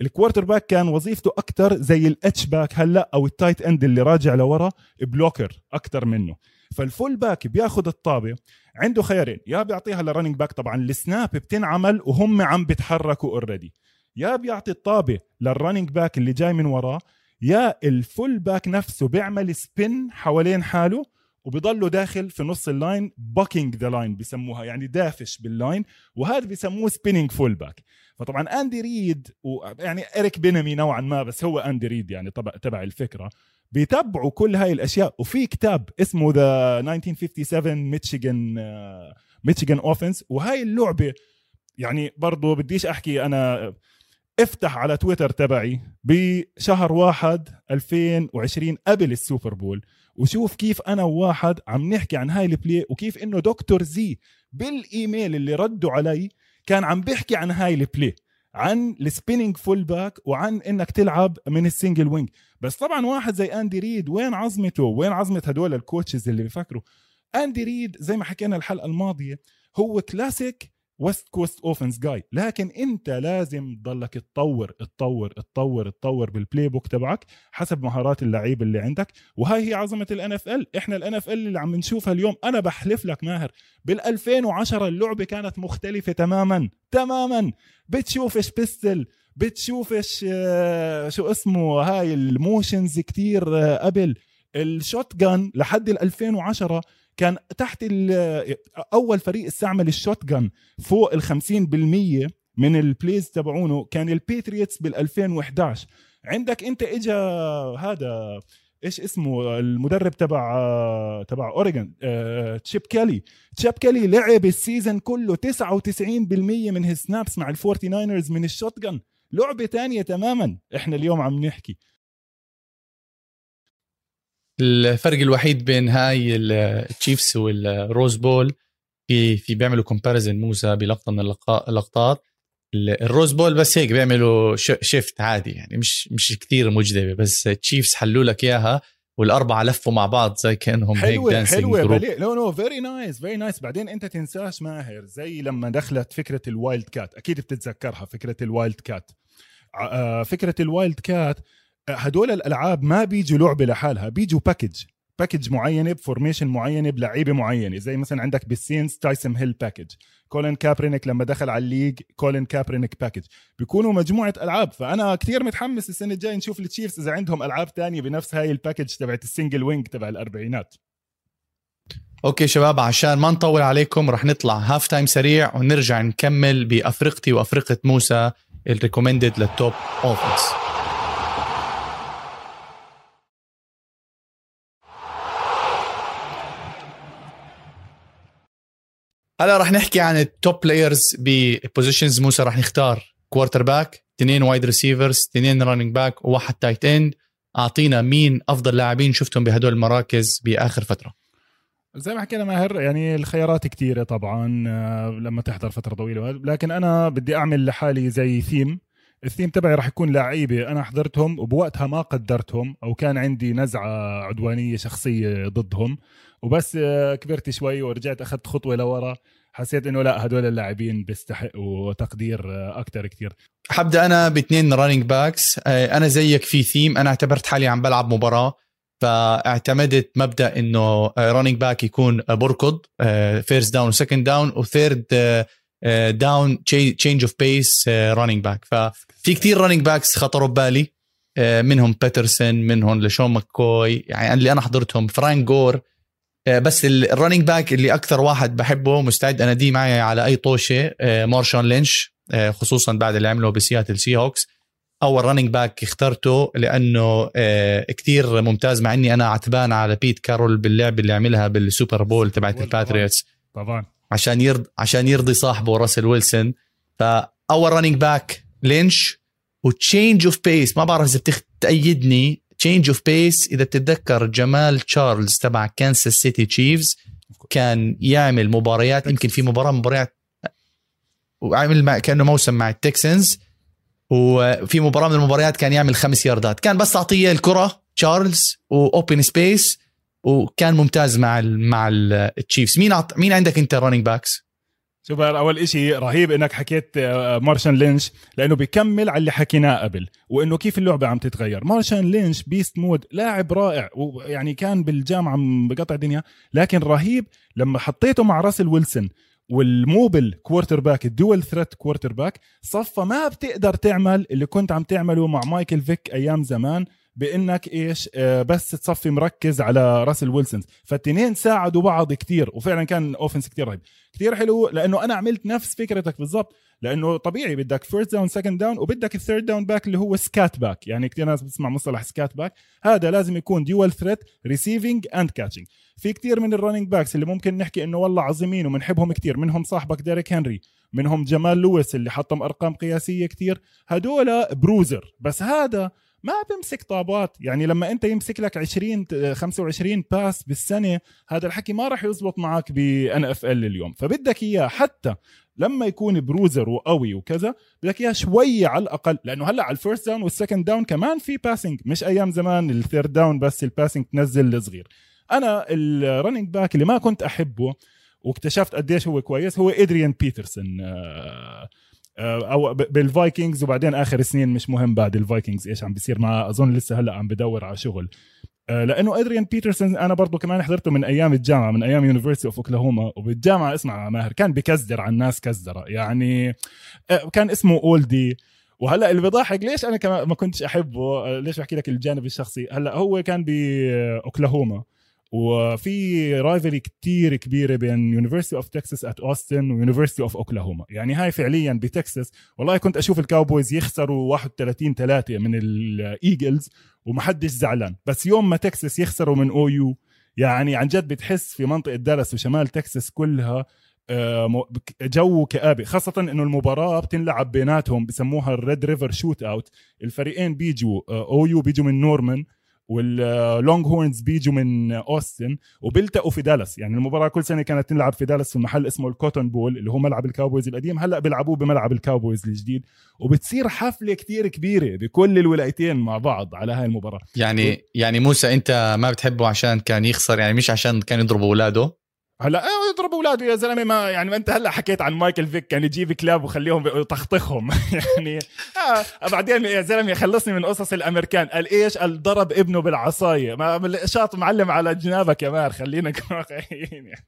ال quarterback كان وظيفته أكثر زي ال H-back هلأ أو ال tight end اللي راجع لورا blocker أكثر منه. فال fullback بياخذ الطابة عنده خيارين. يا بيعطيها لل running back طبعا ال snap بتنعمل وهم عم بيتحركوا already يا بيعطي الطابة لل running back اللي جاي من وراه يا ال fullback نفسه بيعمل spin حوالين حاله وبيضلوا داخل في نص ال line bucking the line بسموها يعني دافش بال line وهذا بسموه spinning fullback فطبعا Andy Reid ويعني Eric Bieniemy نوعا ما بس هو Andy Reid يعني تبع تبع الفكرة. بيتبعوا كل هاي الأشياء وفي كتاب اسمه the 1957 Michigan Michigan offense وهاي اللعبة يعني برضو بديش أحكي أنا افتح على تويتر تبعي بشهر واحد 2020 قبل ال Super Bowl وشوف كيف أنا وواحد عم نحكي عن هاي ال play وكيف إنه Doctor Z بالإيميل اللي ردوا علي كان عم بيحكي عن هاي ال play عن ال spinning fullback وعن إنك تلعب من ال single wing بس طبعا واحد زي Andy Reid وين عظمته؟ وين عظمة هدول ال coaches اللي بيفكروا؟ Andy Reid زي ما حكينا الحلقة الماضية هو classic West Coast offense جاي لكن انت لازم تضلك تطور تطور تطور تطور بال playbook تبعك حسب مهارات اللعيب اللي عندك. وهاي هي عظمة ال NFL إحنا ال NFL اللي عم نشوفها اليوم. أنا بحلف لك ماهر. بال 2010 اللعبة كانت مختلفة تماما. تماما. بتشوفش pistol بتشوفش آه، شو اسمه هاي ال motions كتير آه، قبل. ال shotgun لحد ال 2010 كان تحت أول فريق استعمل ال shotgun فوق ال 50% من ال plays تبعونه كان ال Patriots بال 2011 عندك أنت اجى هذا إيش اسمه؟ المدرب تبع تبع Oregon Chip Kelly Chip Kelly لعب ال season كله 99% من ال snaps مع ال Forty Niners من ال shotgun. لعبة تانية تماما. إحنا اليوم عم نحكي. الفرق الوحيد بين هاي ال Chiefs وال Rose Bowl في في بيعملوا comparison موسى بلقطة من اللقطات. ال Rose Bowl بس هيك بيعملوا shift عادي يعني مش مش كثير مجذبة بس Chiefs حلوا لك إياها والأربعة لفوا مع بعض زي كأنهم حلوة هيك dancing حلوة group لا no very nice very nice بعدين أنت تنساش ماهر زي لما دخلت فكرة ال wildcat أكيد بتتذكرها فكرة ال wildcat آه، فكرة الوايلد كات هدول الألعاب ما بيجوا لعبة لحالها بيجوا package package معينة ب formation معينة بلعيبة معينة. زي مثلا عندك بال Saints Taysom Hill package Colin Kaepernick لما دخل على ال league Colin Kaepernick package بيكونوا مجموعة ألعاب. فأنا كثير متحمس السنة الجاية نشوف ال Chiefs إذا عندهم ألعاب تانية بنفس هاي ال package تبعت ال single wing تبع الأربعينات. okay شباب عشان ما نطول عليكم رح نطلع half time سريع ونرجع نكمل بفريقي وفريق موسى ال recommended لل top offense هلا رح نحكي عن ال top players ب positions موسى رح نختار quarterback اثنين wide receivers اثنين running back وواحد tight end أعطينا مين أفضل لاعبين شفتهم بهدول المراكز بآخر فترة؟ زي ما حكينا ماهر يعني الخيارات كثيرة طبعا آه، لما تحضر فترة طويلة. لكن أنا بدي أعمل لحالي زي ثيم الثيم تبعي راح يكون لعيبة أنا حضرتهم وبوقتها ما قدرتهم أو كان عندي نزعة عدوانية شخصية ضدهم. وبس آه، كبرت شوي ورجعت أخذت خطوة لورا. حسيت إنه لا هدول اللاعبين بيستحقوا تقدير آه، أكثر كثير حبدأ أنا باثنين running backs أنا زيك في ثيم أنا اعتبرت حالي عم بلعب مباراة فاعتمدت مبدأ إنه running back يكون بركض first down و second down و third down change of pace running back ففي كتير running backs خطروا ببالي. آه، منهم Peterson منهم LeSean McCoy. يعني اللي أنا حضرتهم Frank Gore آه، بس ال running back اللي أكثر واحد بحبه مستعد اناديه معي على أي طوشة آه، Marshawn Lynch خصوصا بعد اللي عمله ب Seattle Seahawks أول running back اخترته لأنه كتير ممتاز مع إني أنا عتبان على Pete Carroll باللعب اللي عملها بال Super Bowl تبعت ال Patriots طبعا. عشان يرضي عشان يرضي صاحبه Russell Wilson. فأول running back Lynch و change of pace ما بعرف إذا بتأيدني change of pace إذا بتتذكر Jamaal Charles تبع Kansas City Chiefs كان يعمل مباريات يمكن في مباراه مباريات وعمل مع كأنه موسم مع ال Texans وفي مباراة من المباريات كان يعمل خمس ياردات. كان بس تعطيه الكرة Charles و open space وكان ممتاز مع ال مع ال Chiefs مين عط... مين عندك أنت running backs شوف أول إشي رهيب إنك حكيت آه، Marshawn Lynch لأنه بيكمل على اللي حكيناه قبل وإنه كيف اللعبة عم تتغير. Marshawn Lynch beast mode لاعب رائع ويعني كان بالجامعة بقطع دنيا لكن رهيب لما حطيته مع Russell Wilson وال mobile quarterback ال dual threat quarterback صفى ما بتقدر تعمل اللي كنت عم تعمله مع Michael Vick أيام زمان. بإنك إيش آه بس تصفي مركز على Russell Wilson. فالتنين ساعدوا بعض كتير وفعلا كان offense كتير رهيب. كتير حلو لأنه أنا عملت نفس فكرتك بالضبط لأنه طبيعي بدك first down second down وبدك ال third down back اللي هو scat back يعني كثير ناس بتسمع مصطلح scat back هذا لازم يكون dual threat receiving and catching في كثير من ال running backs اللي ممكن نحكي إنه والله عظيمين وبنحبهم كثير منهم صاحبك Derrick Henry منهم Jamal Lewis اللي حطم أرقام قياسية كثير هدول bruiser بس هذا ما بمسك طابات. يعني لما أنت يمسك لك 20 25 pass بالسنة هذا الحكي ما راح يزبط معك بال NFL اليوم. فبدك إياه حتى لما يكون bruiser وقوي وكذا بدك إياه شوية على الأقل لأنه هلأ على ال first down وال second down كمان في passing مش أيام زمان ال third down بس ال passing تنزل الصغير. أنا ال running back اللي ما كنت أحبه واكتشفت قديش هو كويس هو Adrian Peterson آه، أو بال Vikings وبعدين آخر سنين مش مهم بعد ال Vikings إيش عم بيصير. معه أظن لسه هلأ عم بدور على شغل. آه، لأنه Adrian Peterson أنا برضه كمان حضرته من أيام الجامعة من أيام University of Oklahoma وبالجامعة اسمع ماهر كان بكزدر على الناس كزدرة. يعني آه، كان اسمه All Day. وهلأ اللي بيضحك ليش أنا كمان ما كنتش أحبه؟ ليش بحكي لك الجانب الشخصي؟ هلأ هو كان بأوكلاهوما. وفي rivalry كتير كبيرة بين University of Texas at Austin و University of Oklahoma يعني هاي فعليا بتكساس. والله كنت أشوف ال Cowboys يخسروا 31 3 من ال Eagles ومحدش زعلان. بس يوم ما تكساس يخسروا من OU يعني عن جد بتحس في منطقة دالاس وشمال تكساس كلها آه، جو كآبة خاصة إنه المباراة بتنلعب بيناتهم بسموها ال Red River Shootout الفريقين بيجوا OU بيجوا من نورمان وال Longhorns بيجوا من أوستن وبيلتقوا في دالاس. يعني المباراة كل سنة كانت تنلعب في دالاس في محل اسمه ال Cotton Bowl اللي هو ملعب ال Cowboys القديم. هلأ بيلعبوه بملعب ال Cowboys الجديد. وبتصير حفلة كتير كبيرة بكل الولايتين مع بعض على هاي المباراة. يعني يعني موسى أنت ما بتحبه عشان كان يخسر؟ يعني مش عشان كان يضرب أولاده؟ هلا إيه يضرب اولاده يا زلمة ما يعني ما انت هلا حكيت عن Michael Vick كان يجيب كلاب وخليهم يطخطخهم يعني آه بعدين يا زلمة خلصني من قصص الأمريكان. قال إيش؟ قال ضرب ابنه بالعصاية. ما شاط معلم على جنابك يا مار خلينا واقعيين يعني.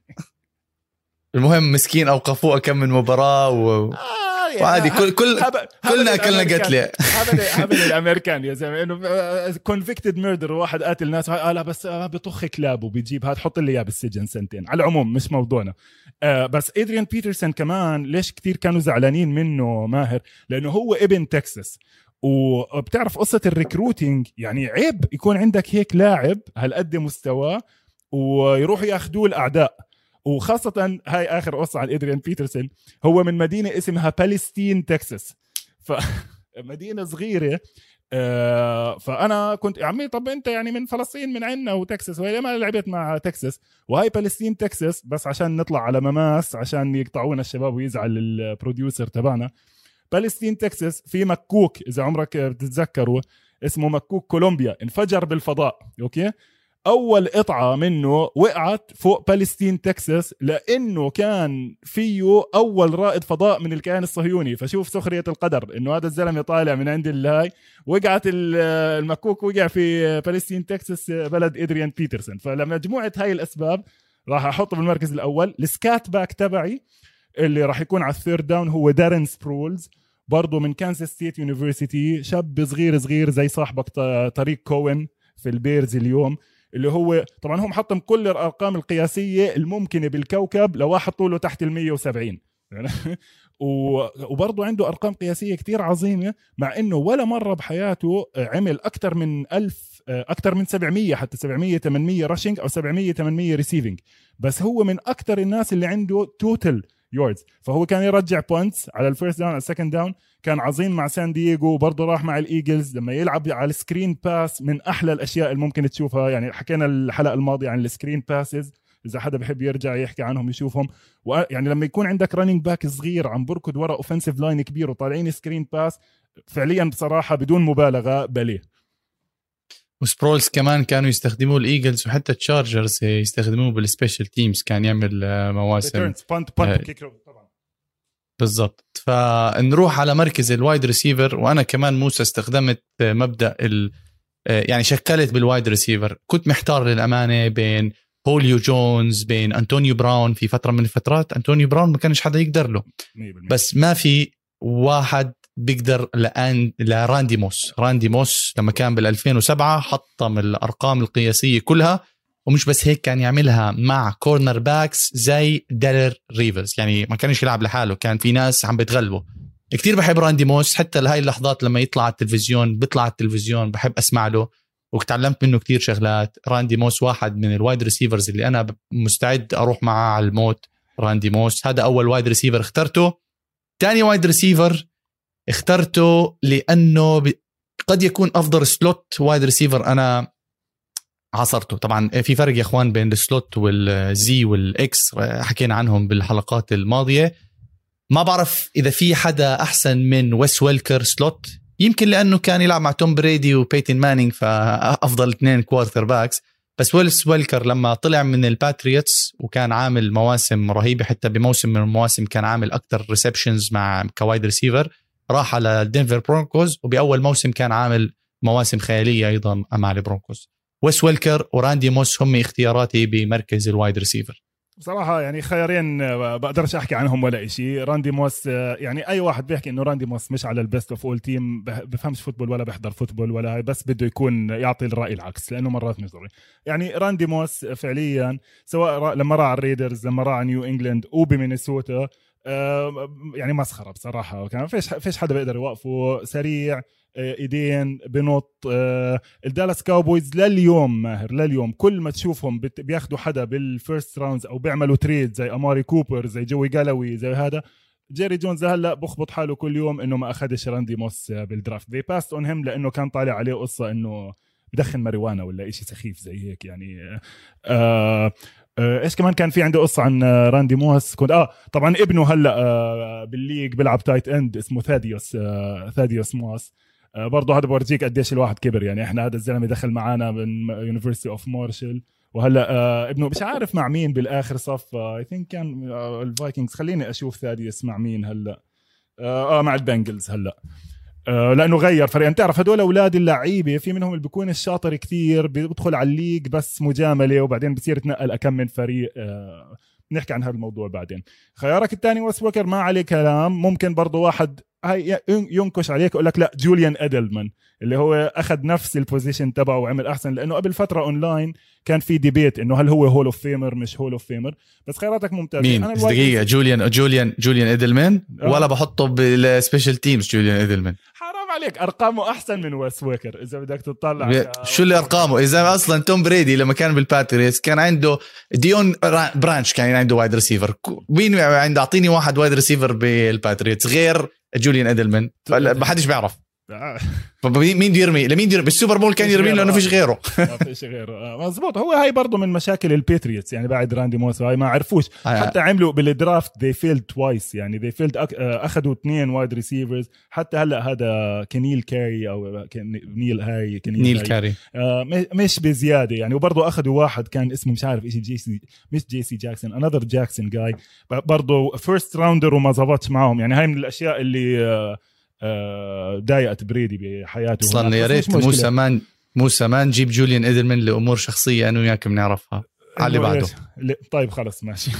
المهم مسكين أوقفوه كم من مباراة و... آه يعني وعادي كل كل كلنا اكلنا قتله هبل هبل الامريكان يا زلمة إنه convicted murder واحد قاتل ناس آه لا بس آه بطخ كلاب وبيجيب هذا حط لي إياه بالسجن سنتين على العموم مش موضوعنا. آه بس Adrian Peterson كمان ليش كثير كانوا زعلانين منه ماهر؟ لأنه هو ابن تكساس وبتعرف قصة ال recruiting يعني عيب يكون عندك هيك لاعب هالقد مستواه ويروحوا ياخذوه الأعداء. وخاصة هاي آخر قصة عن إدريان بيترسون هو من مدينة اسمها بالستين تكساس ف مدينة صغيرة آه فأنا كنت يا عمي طب أنت يعني من فلسطين من عنا وتكساس وهي ما لعبت مع تكساس. وهاي بالستين تكساس بس عشان نطلع على مماس عشان يقطعونا الشباب ويزعل ال producer تبعنا. بالستين تكساس في مكوك إذا عمرك بتتذكروا اسمه مكوك كولومبيا انفجر بالفضاء أوكي؟ أول قطعه منه وقعت فوق بالستين تكساس لأنه كان فيه أول رائد فضاء من الكيان الصهيوني. فشوف سخرية القدر إنه هذا الزلمة طالع من عند الهاي وقعت المكوك وقع في بالستين تكساس بلد إدريان بيترسون. فلمجموعة هاي الأسباب راح احطه بالمركز الأول. ال scat back تبعي اللي راح يكون على ال third down هو دارين سبرولز برضه من كانساس ستيت يونيفرسيتي شاب صغير صغير زي صاحبك تاريك كوين في البيرز اليوم. اللي هو طبعا هم حطم كل الأرقام القياسية الممكنة بالكوكب لواحد طوله تحت ال 170 وبرضه عنده أرقام قياسية كتير عظيمة مع إنه ولا مرة بحياته عمل أكثر من 1000 أكثر من 700 حتى 700 800 rushing أو 700 800 receiving بس هو من أكثر الناس اللي عنده total yards فهو كان يرجع punts على ال first down على ال second down كان عظيم مع سان دييغو وبرضه راح مع الإيجلز. لما يلعب على ال screen pass من أحلى الأشياء اللي ممكن تشوفها. يعني حكينا الحلقة الماضية عن ال screen passes إذا حدا بحب يرجع يحكي عنهم يشوفهم. يعني لما يكون عندك running back صغير عم بركض ورا offensive line كبير وطالعين screen pass فعليا بصراحة بدون مبالغة play وسبرولز كمان كانوا يستخدموه الإيجلز وحتى التشارجرز يستخدموه بال special teams كان يعمل آه، مواسم. punt punt طبعا بالضبط. فنروح على مركز ال wide receiver وأنا كمان موسى استخدمت مبدأ ال آه، يعني شكلت بال wide receiver كنت محتار للأمانة بين هوليو جونز بين انطونيو براون في فترة من الفترات انطونيو براون ما كانش حدا يقدر له. بس ما في واحد بيقدر لأن لراندي موس. راندي موس لما كان بال 2007 حطم الأرقام القياسية كلها. ومش بس هيك كان يعملها مع cornerbacks زي دارел ريفيس يعني ما كانش يلعب لحاله كان في ناس عم بتغلبه. كتير بحب راندي موس حتى لهي اللحظات لما يطلع على التلفزيون بيطلع على التلفزيون بحب أسمع له. وتعلمت منه كتير شغلات. راندي موس واحد من الوايد ريسيفرز اللي أنا مستعد أروح معاه على الموت راندي موس. هذا أول وايد ريسيفر اخترته. ثاني وايد ريسيفر اخترته لأنه قد يكون أفضل slot wide receiver أنا عاصرته. طبعا في فرق يا إخوان بين ال slot وال Z وال X حكينا عنهم بالحلقات الماضية. ما بعرف إذا في حدا أحسن من ويس ويلكر slot. يمكن لأنه كان يلعب مع توم بريدي وبيتن مانينج فأفضل اثنين quarterbacks بس ويس ويلكر لما طلع من الباتريوتس وكان عامل مواسم رهيبة حتى بموسم من المواسم كان عامل أكثر receptions مع ك wide receiver راح على دنفر برونكوز وبأول موسم كان عامل مواسم خيالية أيضا مع البرونكوز. ويس ويلكر وراندي موس هم اختياراتي بمركز ال wide receiver. بصراحة يعني خيارين آه، بقدرش أحكي عنهم ولا شيء راندي موس آه، يعني أي واحد بيحكي إنه راندي موس مش على ال best of all time بفهمش football ولا بيحضر football ولا بس بده يكون يعطي الرأي العكس لأنه مرات مش ضروري يعني راندي موس فعليا سواء لما راح على الريدرز لما راح على نيو إنجلاند وبمينيسوتا آه، يعني مسخرة بصراحة. كان فيش فيش حدا بيقدر يوقفه سريع ايدين بنط آه، الدالاس كاوبويز لليوم ماهر لليوم كل ما تشوفهم بياخذوا حدا بال first rounds أو بيعملوا trade زي أماري كوبر زي جوي جالوي زي هذا. جيري جونز هلأ بخبط حاله كل يوم إنه ما أخذش راندي موس بال draft they passed on him لأنه كان طالع عليه قصة إنه بدخن ماريوانا ولا شيء سخيف زي هيك يعني آه آه إيش كمان كان في عنده قصة عن آه راندي موس؟ كنت آه طبعا ابنه هلأ آه بال league بيلعب tight end اسمه ثاديوس آه ثاديوس موس. آه برضه هذا بورجيك قديش الواحد كبر. يعني إحنا هذا الزلمة دخل معنا من University of Marshall وهلا آه ابنه مش عارف مع مين بالآخر صف. I think كان آه الفايكنجز. خليني أشوف ثاديوس مع مين هلا. آه, آه مع البنجلز هلا. آه لأنه غير فريق. انت تعرف هدول أولاد اللعيبة في منهم اللي بيكون الشاطر كثير بيدخل على ال league بس مجاملة وبعدين بصير يتنقل أكم من فريق. آه نحكي عن هذا الموضوع بعدين. خيارك الثاني ويس ويلكر ما عليه كلام. ممكن برضه واحد هاي ينكش عليك يقول لك لا جوليان ادلمان اللي هو أخذ نفس ال position تبعه وعمل أحسن لأنه قبل فترة اونلاين كان في debate إنه هل هو Hall of Famer مش Hall of Famer بس خياراتك ممتازة. مين؟ أنا دقيقة؟ جوليان جوليان جوليان ادلمان آه. ولا بحطه بال special teams جوليان ادلمان حرام عليك أرقامه أحسن من ويس ويلكر إذا بدك تطلع شو اللي أرقامه؟ إذا أصلا توم بريدي لما كان بالباتريوتس كان عنده ديون برانش كان عنده wide receiver مين عنده أعطيني واحد wide receiver بال Patriots غير جوليان ادلمان ما حدش بيعرف. آه. مين بده يرمي؟ لمين يرمي؟ بالسوبر بول كان يرمي لأنه فيش غيره. ما فيش غيره. آه، مزبوط هو هاي برضه من مشاكل ال Patriots يعني بعد راندي موس هاي ما عرفوش. حتى عملوا بال draft they failed twice يعني they failed أخذوا اثنين wide receivers حتى هلا هذا نكيل هاري أو نيل هاي نكيل نيل. هاري. آه مش بزيادة يعني. وبرضه أخذوا واحد كان اسمه مش عارف إيش جي سي مش جي سي جاكسون another جاكسون جاي برضه first rounder وما زبطش معهم. يعني هاي من الأشياء اللي آه آه، ضايقت بريدي بحياته أصلا يا ريت موسى مان موسى ما نجيب جوليان ايدلمان لأمور شخصية أنا وياك بنعرفها. على اللي بعده. طيب خلص ماشي.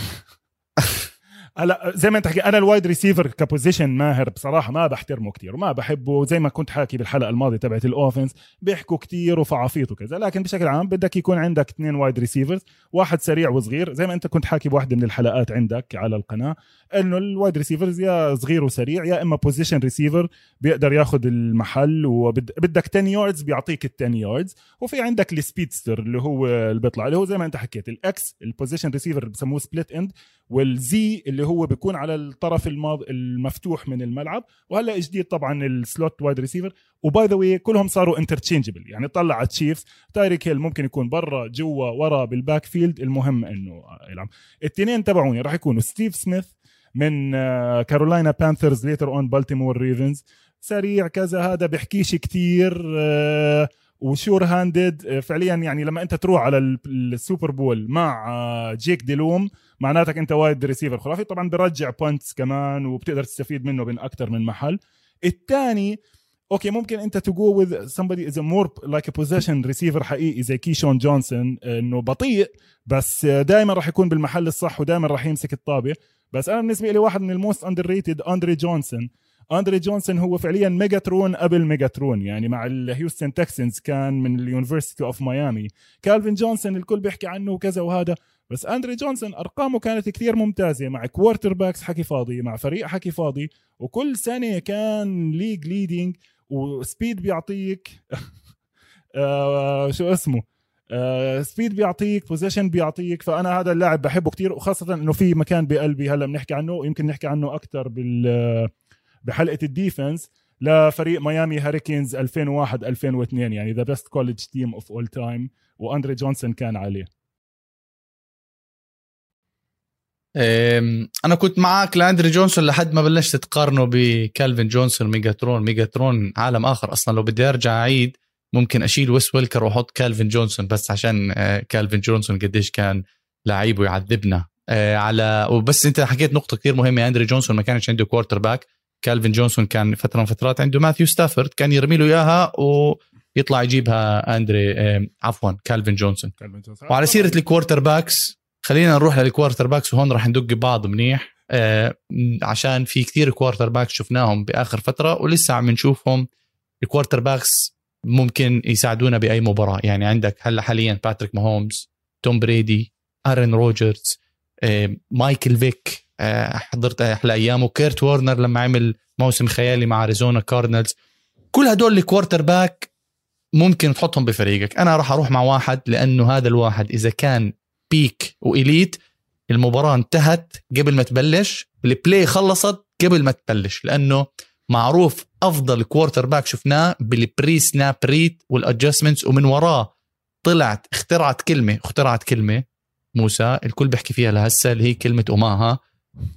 هلا زي ما انت حكي أنا ال wide receiver ك position ماهر بصراحة ما بحترمه كتير وما بحبه زي ما كنت حاكي بالحلقة الماضية تبعت ال offense بيحكوا كتير وفعافيط وكذا لكن بشكل عام بدك يكون عندك اثنين wide receivers واحد سريع وصغير زي ما انت كنت حاكي بواحده من الحلقات عندك على القناة إنه ال wide receivers يا صغير وسريع يا إما possession receiver بيقدر ياخذ المحل وبدك 10 yards بيعطيك ال 10 yards وفي عندك ال speedster اللي هو اللي بيطلع اللي هو زي ما انت حكيت ال X ال possession receiver بسموه split end وال Z اللي هو بيكون على الطرف الماض... المفتوح من الملعب. وهلا جديد طبعا ال slot wide receiver و by the كلهم صاروا interchangeable يعني طلع على Chiefs تايريك هيل ممكن يكون برا جوا ورا بال backfield المهم إنه يلعب. الاثنين تبعوني راح يكونوا ستيف سميث من كارولاينا Panthers later on بالتيمور Ravens سريع كذا هذا بيحكيش كتير آه، و sure handed آه، فعليا يعني لما أنت تروح على ال Super Bowl مع آه، جيك ديلوم معناتك أنت wide receiver خرافي. طبعا برجع punts كمان وبتقدر تستفيد منه من أكثر من محل. الثاني okay ممكن want to go with somebody more like a possession receiver حقيقي زي كيشون جونسون إنه بطيء بس دائما راح يكون بالمحل الصح ودائما راح يمسك الطابة. بس أنا بالنسبة لي واحد من ال most underrated أندري جونسون. أندري جونسون هو فعليا ميجاترون قبل ميجاترون يعني مع ال Houston Texans كان من ال University of Miami كالفين جونسون الكل بيحكي عنه وكذا وهذا بس أندري جونسون أرقامه كانت كثير ممتازة مع quarterbacks حكي فاضي مع فريق حكي فاضي وكل سنة كان league leading و speed بيعطيك آه شو اسمه؟ آه speed بيعطيك possession بيعطيك فأنا هذا اللاعب بحبه كتير وخاصة إنه في مكان بقلبي هلأ بنحكي عنه يمكن نحكي عنه أكثر بال بحلقة ال defense لفريق ميامي Hurricanes 2001 2002 يعني the best college team of all time وأندري جونسون كان عليه. أنا كنت معك لأندري جونسون لحد ما بلشت تقارنه بكالفين جونسون ميجاترون ميجاترون عالم آخر. أصلا لو بدي أرجع أعيد ممكن أشيل ويس ويلكر وأحط كالفين جونسون بس عشان آه، كالفين جونسون قديش كان لعيب ويعذبنا. آه، على وبس أنت حكيت نقطة كثير مهمة. أندري جونسون ما كانش عنده quarterback كالفين جونسون كان فترة من فترات عنده ماثيو ستافورد كان يرمي له إياها ويطلع يجيبها أندري عفوا كالفين جونسون. وعلى سيرة ال quarterbacks خلينا نروح لل quarterbacks وهون راح ندق بعض منيح آه عشان في كثير quarterbacks شفناهم بآخر فترة ولسه عم نشوفهم. ال quarterbacks ممكن يساعدونا بأي مباراة. يعني عندك هلا حاليا باتريك ماهومز توم بريدي ارن روجرز مايكل فيك حضرت أحلى ايامه كيرت وورنر لما عمل موسم خيالي مع أريزونا Cardinals كل هدول ال quarterback ممكن تحطهم بفريقك. أنا راح أروح مع واحد لأنه هذا الواحد إذا كان peak و elite المباراة انتهت قبل ما تبلش ال play خلصت قبل ما تبلش لأنه معروف أفضل quarterback شفناه بال pre snap read وال adjustments ومن وراه طلعت اخترعت كلمة اخترعت كلمة موسى الكل بيحكي فيها لهسه اللي هي كلمة أوماها.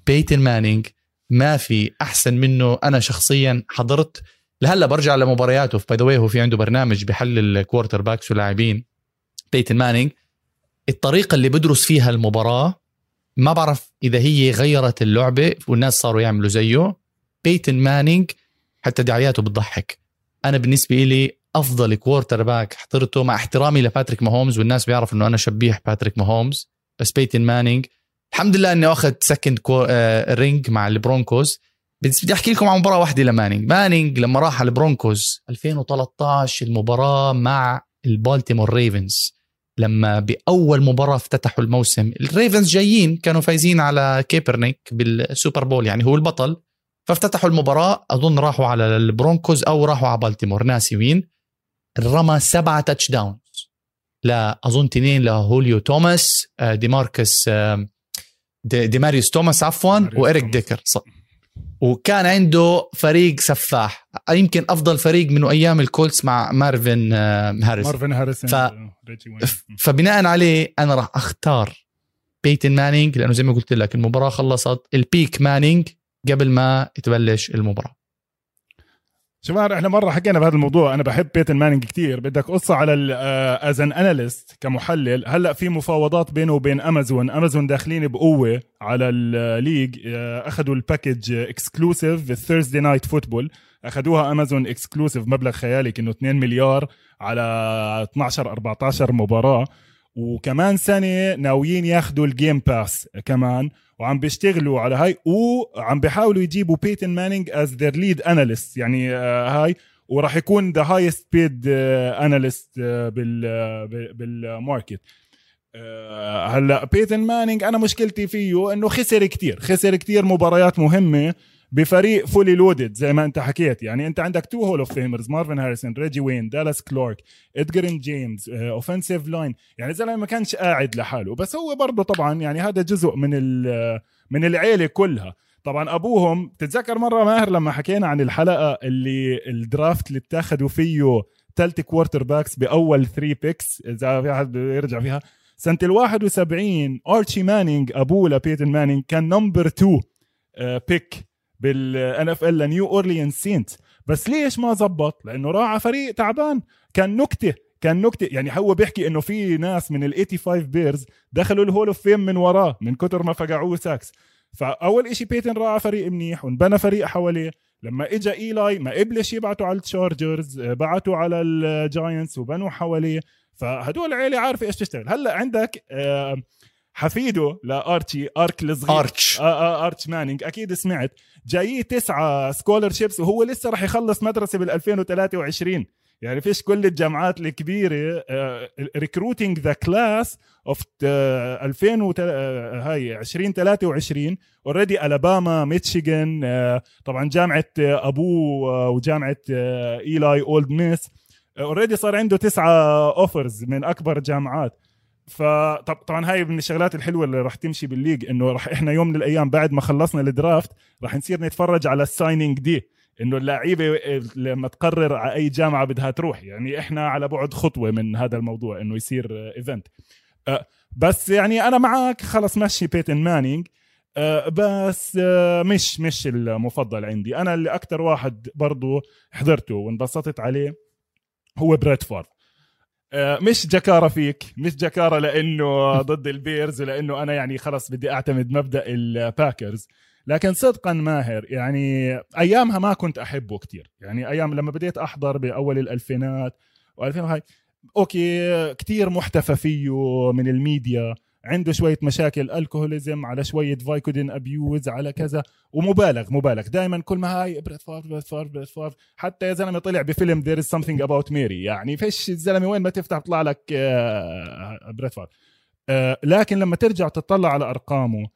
بيتن مانينج ما في أحسن منه. أنا شخصيا حضرت لهلأ برجع لمبارياته. باي هو في عنده برنامج بحلل quarterbacks ولاعبين بيتن مانينج الطريقة اللي بدرس فيها المباراة ما بعرف إذا هي غيرت اللعبة والناس صاروا يعملوا زيه. بيتن مانينج حتى دعاياته بتضحك. أنا بالنسبة لي أفضل quarterback حضرته مع احترامي لباتريك ماهومز والناس بيعرفوا إنه أنا شبيح باتريك ماهومز. بس بيتن مانينج الحمد لله انه أخذ second آه ring مع ال Broncos. بس بدي أحكي لكم عن مباراة واحدة لمانينج. مانينج لما راح على ال Broncos 2013 المباراة مع ال Baltimore Ravens. لما بأول مباراة افتتحوا الموسم ال Ravens جايين كانوا فايزين على كيبرنيك بال Super Bowl يعني هو البطل. فافتتحوا المباراة أظن راحوا على ال Broncos أو راحوا على بالتيمور ناسي وين. رمى سبعة touchdowns لا أظن تنين لجوليوس توماس آه، دي آه، دي, ماريوس توماس عفوا وإريك ديكر. وكان عنده فريق سفاح. يمكن أفضل فريق من أيام ال Colts مع مارفن آه، هاريس مارفن هاريس ف... فبناء عليه أنا راح أختار بيتن مانينج لأنه زي ما قلت لك المباراة خلصت. ال peak مانينج قبل ما تبلش المباراة. شباب إحنا مرة حكينا بهذا الموضوع. أنا بحب بيتن مانينج كثير بدك قصة على as an analyst كمحلل هلأ في مفاوضات بينه وبين امازون امازون داخلين بقوة على ال league آه، أخذوا ال package exclusive ال Thursday night football أخذوها امازون exclusive مبلغ خيالي كأنه 2 مليار على 12 14 مباراة. وكمان سنة ناويين ياخذوا ال Game Pass كمان وعم بيشتغلوا على هاي وعم بيحاولوا يجيبوا بيتن مانينج is their lead analyst يعني آه هاي وراح يكون the highest paid analyst بال بال market آه هلأ بيتن مانينج أنا مشكلتي فيه إنه خسر كتير خسر كتير مباريات مهمة. بفريق fully loaded زي ما انت حكيت. يعني انت عندك two Hall of Famers مارفن هاريسون ريجي وين دالاس كلارك إدجرين جيمس offensive line يعني الزلمه ما كانش قاعد لحاله. بس هو برضه طبعا يعني هذا جزء من من العيلة كلها. طبعا أبوهم تتذكر مرة ماهر لما حكينا عن الحلقة اللي ال draft اللي اتاخذوا فيه ثلاث quarterbacks بأول 3 picks إذا في أحد يرجع فيها. سنة ال 71 ارشي مانينج أبوه لبيتن مانينج كان number 2 pick بال NFL لنيو اورليان سينت. بس ليش ما زبط؟ لأنه راح على فريق تعبان. كان نكتة كان نكتة. يعني هو بيحكي إنه في ناس من ال 85 بيرز دخلوا ال Hall of Fame من وراه من كتر ما فقعوه sacks فأول إشي بيتن راح على فريق منيح وانبنى فريق حواليه. لما اجى إيلاي ما قبلش يبعتوا على التشارجرز بعتوا على الجاينتس وبنوا حواليه. فهدول العيله عارفة إيش تشتغل. هلأ عندك آه حفيده لارتشي أرتش الصغير أرتش. آه آه أرتش مانينج. أكيد سمعت. جاييه تسعة scholarships وهو لسه راح يخلص مدرسة بال 2023 يعني فيش كل الجامعات الكبيرة recruiting the class of 2000 هاي 2023 already الاباما ميتشيغان طبعا جامعة آه، ابوه وجامعة ايلاي أول ميس already صار عنده تسعة offers من أكبر الجامعات فطبعا هاي من الشغلات الحلوة اللي راح تمشي بال league إنه راح إحنا يوم من الأيام بعد ما خلصنا ال draft راح نصير نتفرج على ال signing day إنه اللعيبة لما تقرر على أي جامعة بدها تروح. يعني إحنا على بعد خطوة من هذا الموضوع إنه يصير event أه، بس يعني أنا معك خلص مشي بيتن مانينج بس أه، مش مش المفضل عندي. أنا اللي أكثر واحد برضو حضرته وانبسطت عليه هو آه، مش جكارة فيك مش جكارة لأنه ضد البيرز ولأنه أنا يعني خلص بدي أعتمد مبدأ الباكرز. لكن صدقا ماهر يعني أيامها ما كنت أحبه كتير. يعني أيام لما بديت أحضر بأول الألفينات و2000 هاي okay كتير محتفى فيه من الميديا. عنده شوية مشاكل alcoholism على شوية Vicodin abuse على كذا. ومبالغ مبالغ. دائما كل ما هاي بريت فار بريت فار بريت فار حتى يا زلمة طلع بفيلم There is Something About Mary يعني فيش الزلمه وين ما تفتح طلع لك بريت فار لكن لما ترجع تطلع على أرقامه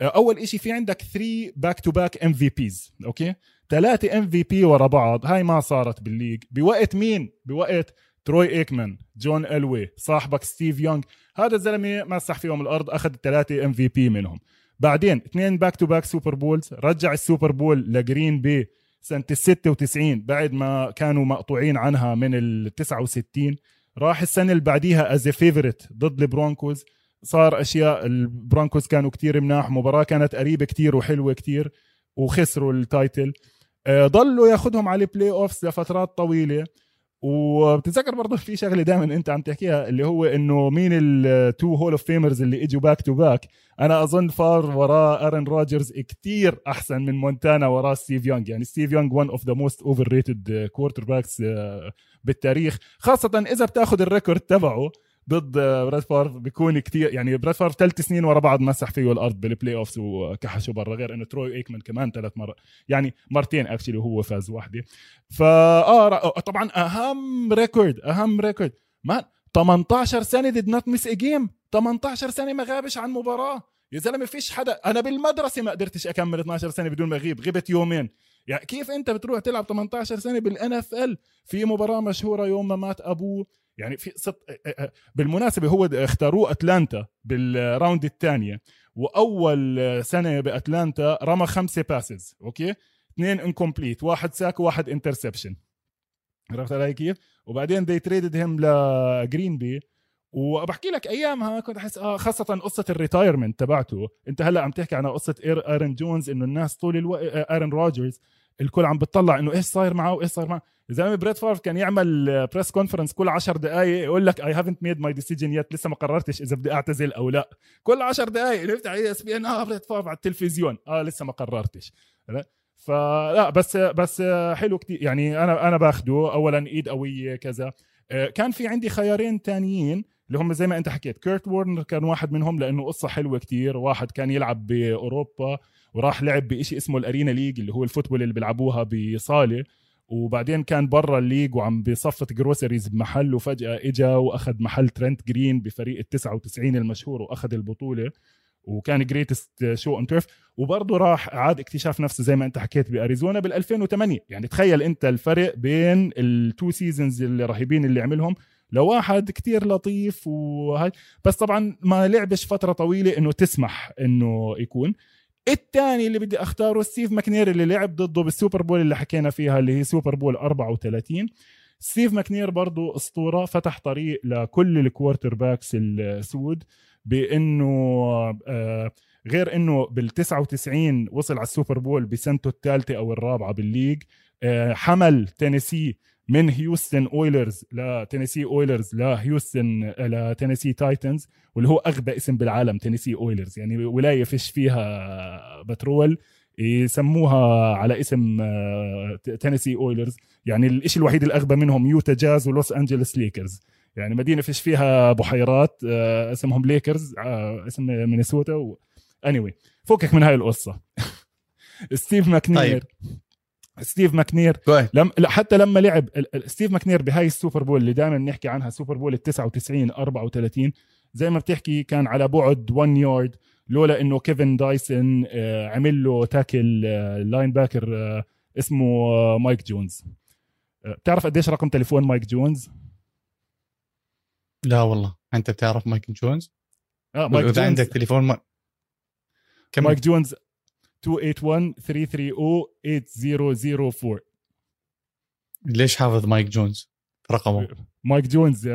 آه، أول إشي في عندك 3 back to back MVPs okay؟ ثلاثة MVP ورا بعض. هاي ما صارت بال league. بوقت مين؟ بوقت تروي إيكمان جون إلوي صاحبك ستيف يونغ. هذا الزلمة مسح فيهم الأرض أخذ ثلاثة MVP منهم. بعدين اثنين back to back Super Bowls رجع ال Super Bowl لجرين بي سنة ال 96 بعد ما كانوا مقطوعين عنها من ال 69 راح السنة اللي بعديها as favorite ضد البرونكوز. صار أشياء البرونكوز كانوا كتير مناح مباراة كانت قريبة كتير وحلوة كتير وخسروا ال title آه، ضلوا ياخذهم على ال playoffs لفترات طويلة. وبتتذكر برضه في شغلة دائما أنت عم تحكيها اللي هو إنه مين ال two Hall of Famers اللي إجوا back to back أنا أظن فار وراه ارن روجرز كتير أحسن من مونتانا وراه ستيف يونغ يعني ستيف يونغ one of the most overrated quarterbacks بالتاريخ خاصة إذا بتاخذ ال record تبعه. ضد بريت فار بيكون كتير يعني بريت فار ثلاث سنين ورا بعض مسح فيه الأرض بال playoffs وكحشه برا غير إنه تروي أيكمان كمان ثلاث مرات يعني مرتين actually وهو فاز واحدة فا آه طبعا أهم record أهم record man 18 سنة did not miss game 18 سنة ما غابش عن مباراة. يا زلمة فيش حدا. أنا بالمدرسة ما قدرتش أكمل 12 سنة بدون ما أغيب. غبت يومين. يعني كيف أنت بتروح تلعب 18 سنة بال NFL في مباراة مشهورة يوم ما مات أبوه. يعني في ست بالمناسبة هو اختاروه أتلانتا بال round الثانية وأول سنة بأتلانتا رمى خمسة passes okay؟ اثنين incomplete واحد sack وواحد interception عرفت علي كيف؟ وبعدين they traded him لجرين بي وبحكي لك أيامها كنت أحس آه خاصة قصة ال retirement تبعته. أنت هلأ عم تحكي عن قصة ايرن جونز إنه الناس طول الوقت ايرن روجرز الكل عم بتطلع إنه إيش صاير معه وايش صاير معه؟ زلمه بريت فارف كان يعمل press conference كل 10 دقائق يقول لك I haven't made my decision yet لسه ما قررتش إذا بدي أعتزل أو لا. كل 10 دقائق نفتح ESPN آه بريت فارف على التلفزيون آه لسه ما قررتش. فلا بس بس حلو كتير. يعني أنا أنا باخده اولا إيد قوية كذا. آه، كان في عندي خيارين تانيين اللي هم زي ما أنت حكيت. كيرت وورنر كان واحد منهم لأنه قصة حلوة كتير. واحد كان يلعب بأوروبا وراح لعب بشيء اسمه ال Arena League اللي هو ال football اللي بيلعبوها بصالة. وبعدين كان برا ال league وعم بصفت groceries بمحل وفجأة إجا وأخذ محل ترنت جرين بفريق ال 99 المشهور وأخذ البطولة. وكان Greatest Show on Turf وبرضه راح عاد اكتشاف نفسه زي ما أنت حكيت بأريزونا بال 2008 يعني تخيل أنت الفرق بين ال two seasons الرهيبين اللي عملهم. لواحد كتير لطيف وهي بس طبعا ما لعبش فترة طويلة إنه تسمح إنه يكون. الثاني اللي بدي أختاره ستيف ماكنير اللي لعب ضده بال Super Bowl اللي حكينا فيها اللي هي Super Bowl 34 ستيف ماكنير برضه أسطورة فتح طريق لكل ال quarterbacks السود بإنه آه غير إنه بال 99 وصل على ال Super Bowl بسنته الثالثة أو الرابعة بال league. آه حمل تينيسي من هيوستن اويلرز لتينيسي اويلرز لهيوستن لتينيسي تايتنز واللي هو أغبى اسم بالعالم تينيسي اويلرز يعني ولاية فيش فيها بترول يسموها على اسم تينيسي اويلرز يعني الشيء الوحيد الأغبى منهم يوتا جاز ولوس انجلوس ليكرز. يعني مدينة فيش فيها بحيرات آه، اسمهم ليكرز آه، اسم مينيسوتا و... anyway فكك من هاي القصة. ستيف ماكنير. طيب. ستيف ماكنير لم حتى لما لعب ستيف ماكنير بهاي ال Super Bowl اللي دائما بنحكي عنها Super Bowl ال 99 34 زي ما بتحكي كان على بعد 1 يارد لولا إنه كيفن دايسون آه، عمل له tackle linebacker اسمه مايك جونز. بتعرف قديش رقم تليفون مايك جونز؟ لا والله. أنت بتعرف مايك جونز؟ آه مايك جونز. عندك تليفون ما... مايك جونز 281 330 8004 ليش حافظ مايك جونز؟ رقمه. مايك جونز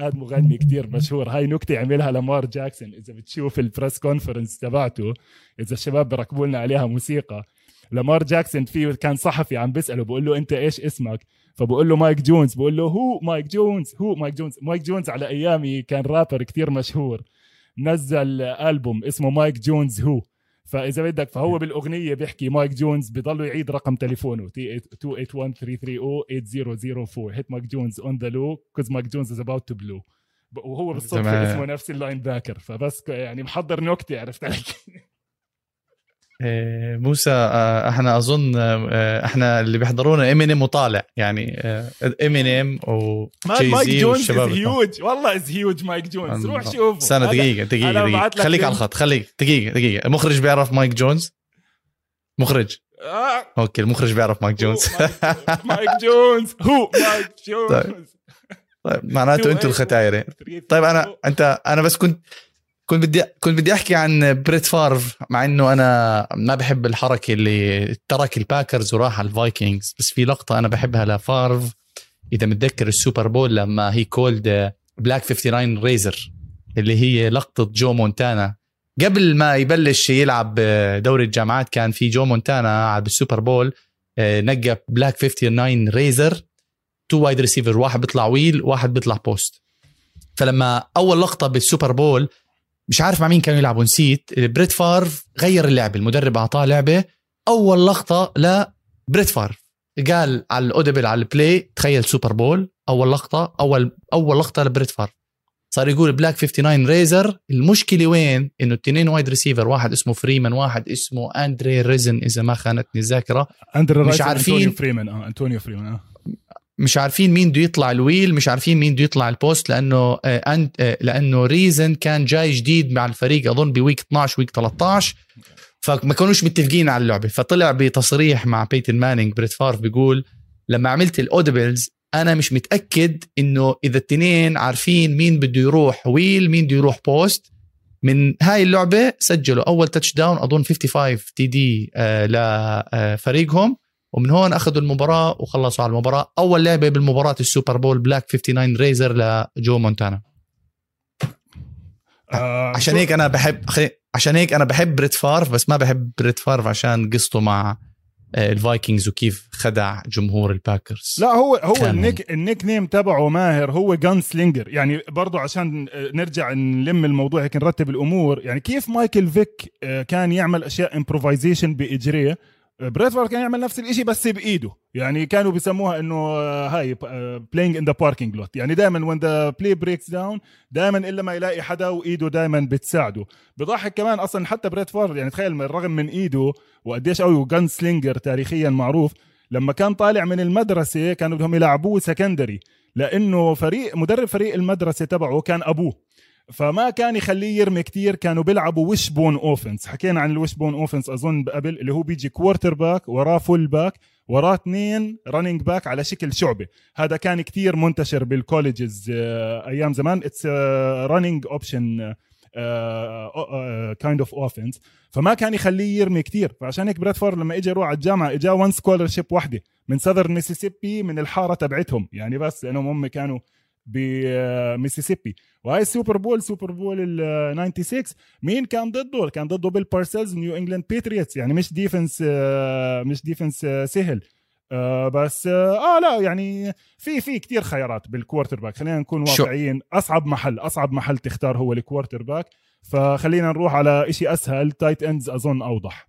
هذا مغني كتير مشهور. هاي نكتة عملها لمار جاكسون. إذا بتشوف ال press conference تبعته إذا الشباب بركبوا لنا عليها موسيقى لمار جاكسون فيه كان صحفي عم بيسأله بقول له أنت إيش اسمك؟ فبقول له مايك جونز. بقول له هو مايك جونز هو مايك جونز. مايك جونز على أيامي كان رابر كتير مشهور. نزل ألبوم اسمه مايك جونز who. فإذا بدك فهو بالأغنية بيحكي مايك جونز بضل يعيد رقم تليفونه. 281-330-8004 hit Mike Jones on the low 'cause Mike Jones is about to blow وهو بالصدفة اسمه نفس ال linebacker فبس يعني محضر نكتة عرفت علي؟ إيه، موسى آه، إحنا اظن آه، إحنا اللي بيحضرونا إمينيم وطالع. يعني إمينيم مايك جونز هيوج والله is huge مايك جونز روح شوفه. استنى دقيقة دقيقة, دقيقة. خليك على الخط خليك دقيقة دقيقة. المخرج بيعرف مايك جونز مخرج. آه. okay المخرج بيعرف مايك جونز مايك جونز who مايك جونز طيب, طيب معناته أنتوا الختايره طيب أنا أنت أنا بس كنت كنت بدي كنت بدي أحكي عن بريت فارف مع إنه أنا ما بحب الحركة اللي ترك الباكرز وراح على الفايكنجز بس في لقطة أنا بحبها لفارف إذا متذكر ال Super Bowl لما هي called black 59 razor اللي هي لقطة جو مونتانا. قبل ما يبلش يلعب دوري الجامعات كان في جو مونتانا على ال Super Bowl آه، نقى black 59 razor two wide receiver واحد بيطلع wheel واحد بيطلع post فلما أول لقطة بال Super Bowl مش عارف مع مين كانوا يلعبوا نسيت. بريت فارف غير اللعبة المدرب أعطاه لعبة. أول لقطة لبريت فارف. قال على ال audible على ال play تخيل Super Bowl. أول لقطة أول أول لقطة لبريت فارف. صار يقول black 59 razor. المشكلة وين؟ إنه الاثنين wide receiver واحد اسمه فريمان واحد اسمه أندري رايزن إذا ما خانتني الذاكرة. أندري مش عارفين. فريمان آه انطونيو فريمان آه. مش عارفين مين بده يطلع ال wheel مش عارفين مين بده يطلع ال post لأنه آه أنت آه لأنه رايزن كان جاي جديد مع الفريق أظن ب week 12 week 13 فما كانوش متفقين على اللعبة. فطلع بتصريح مع بيتن مانينج بريت فارف بيقول لما عملت ال audibles أنا مش متأكد إنه إذا التنين عارفين مين بده يروح wheel مين بده يروح post من هاي اللعبة سجلوا. أول touchdown اظن 55 TD لفريقهم ومن هون أخذوا المباراة وخلصوا على المباراة. أول لعبة بالمباراة ال Super Bowl black 59 razor لجو مونتانا. آه، عشان هيك أنا بحب خلي- عشان هيك أنا بحب بريت فارف بس ما بحب بريت فارف عشان قصته مع آه، الفايكنجز وكيف خدع جمهور الباكرز. لا هو هو النيك النيك نيم تبعه ماهر هو gunslinger يعني برضه عشان آه، نرجع نلم الموضوع هيك نرتب الأمور. يعني كيف مايكل فيك كان يعمل أشياء improvisation بإجريه؟ بريت فارف كان يعمل نفس الشيء بس بإيده. يعني كانوا بيسموها إنه آه، هاي playing in the parking lot يعني دائما when the play breaks down دائما إلا ما يلاقي حدا وإيده دائما بتساعده. بضحك كمان أصلا حتى بريت فارف يعني تخيل رغم من إيده وقديش قوي و gunslinger تاريخيا معروف لما كان طالع من المدرسة كانوا بدهم يلعبوه secondary لأنه فريق مدرب فريق المدرسة تبعه كان أبوه. فما كان يخليه يرمي كتير كانوا بيلعبوا wishbone offense حكينا عن ال wishbone offense أظن قبل اللي هو بيجي quarterback وراه fullback وراه اثنين running back على شكل شعبة. هذا كان كتير منتشر بال colleges آه، أيام زمان. it's running option kind of offense فما كان يخليه يرمي كتير. فعشان هيك بريت فارف لما اجى يروح على الجامعة إجا one scholarship وحده من سذر ميسيسيبي من الحارة تبعتهم. يعني بس لأنهم هم كانوا بميسيسيبي. وهاي ال Super Bowl Super Bowl ال 96 مين كان ضده؟ كان ضده Bill Parcells New England Patriots يعني مش defense مش defense سهل. آه بس آه لا يعني في في كتير خيارات بال quarterback خلينا نكون واقعيين. أصعب محل أصعب محل تختار هو ال quarterback فخلينا نروح على إشي أسهل. tight ends أظن أوضح.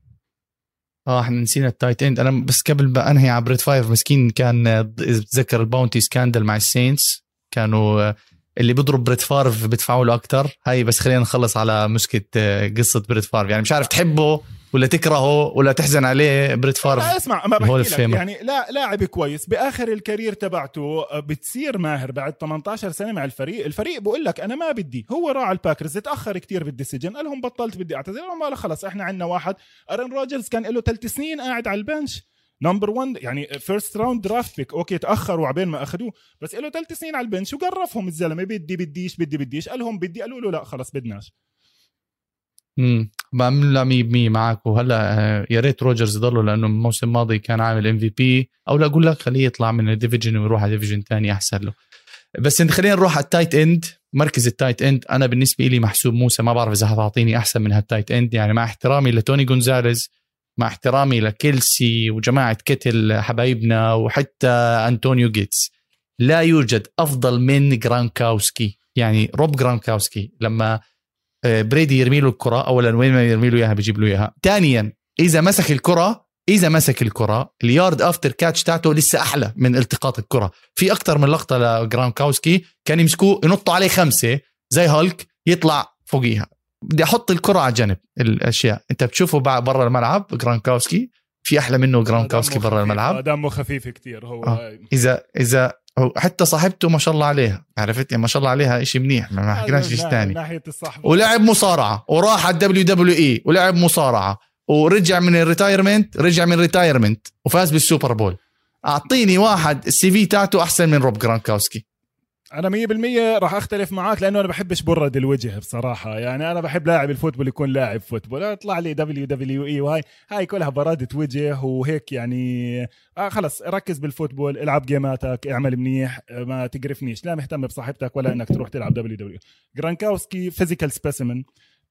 آه إحنا نسينا ال tight end أنا بس قبل ما أنهي على Brett Favre مسكين كان آه، اذا بتذكر ال bounty scandal مع ال Saints. كانوا آه، اللي بيضرب Brett Favre بدفعوا له أكثر هاي بس خلينا نخلص على مسكه آه، قصة Brett Favre. يعني مش عارف تحبه ولا تكرهه ولا تحزن عليه Brett Favre. لا اسمع ما بحكي لك. يعني لا لاعب كويس. بآخر ال career تبعته آه، بتصير ماهر بعد 18 سنة مع الفريق. الفريق بقول لك أنا ما بدي. هو راح على ال Packers تأخر كتير بال decision. قال لهم بطلت بدي أعتذر. قال خلص إحنا عندنا واحد. Aaron Rodgers كان له ثلاث سنين قاعد على ال bench. number 1 يعني first round draft pick okay تأخروا عبين ما أخذوه بس له ثلاث سنين على ال bench وقرفهم الزلمة. بدي بديش بدي بديش. قال لهم بدي. قالوا له لا خلص بدناش. امم بعمل 100% معك. وهلأ آه، يا ريت Rodgers يضله لأنه الموسم الماضي كان عامل MVP أو لا أقول لك خليه يطلع من ال division ويروح على division ثاني أحسن له. بس خلينا نروح على ال tight end مركز ال tight end أنا بالنسبة لي محسوب موسى ما بعرف إذا حتعطيني أحسن من هال tight end يعني مع احترامي ل Tony Gonzalez مع احترامي ل Kelce وجماعة Kittle حبايبنا وحتى Antonio Gates. لا يوجد أفضل من Gronkowski يعني Rob Gronkowski لما آه، Brady يرمي له الكرة اولا وين ما يرمي له إياها بيجيب له إياها. ثانيا إذا مسك الكرة إذا مسك الكرة ال yard after catch تاعته لسه أحلى من التقاط الكرة. في أكثر من لقطة ل Gronkowski كان يمسكوه ينطوا عليه خمسة زي هالك يطلع فوقيها. بدي أحط الكرة على جنب الأشياء. أنت بتشوفه برا الملعب Gronkowski. في أحلى منه Gronkowski دمه برا. الملعب. آه، دمه خفيف كتير هو آه. اذا إذا حتى صاحبته ما شاء الله عليها. عرفت؟ يعني ما شاء الله عليها شيء منيح ما حكيناش شيء ثاني. ناحية الصحبة. ولعب مصارعة وراح على ال WWE ولعب مصارعة ورجع من ال retirement رجع من ال retirement وفاز بال Super Bowl. أعطيني واحد ال CV تاعته أحسن من Rob Gronkowski. أنا 100% راح أختلف معك لأنه أنا بحبش برد الوجه بصراحة. يعني أنا بحب لاعب ال football يكون لاعب football. اطلع لي WWE وهاي هاي كلها برادة وجه وهيك يعني آه خلص ركز بال football العب game اتك اعمل منيح آه، ما تقرفنيش. لا مهتم بصاحبتك ولا إنك تروح تلعب WW Gronkowski physical specimen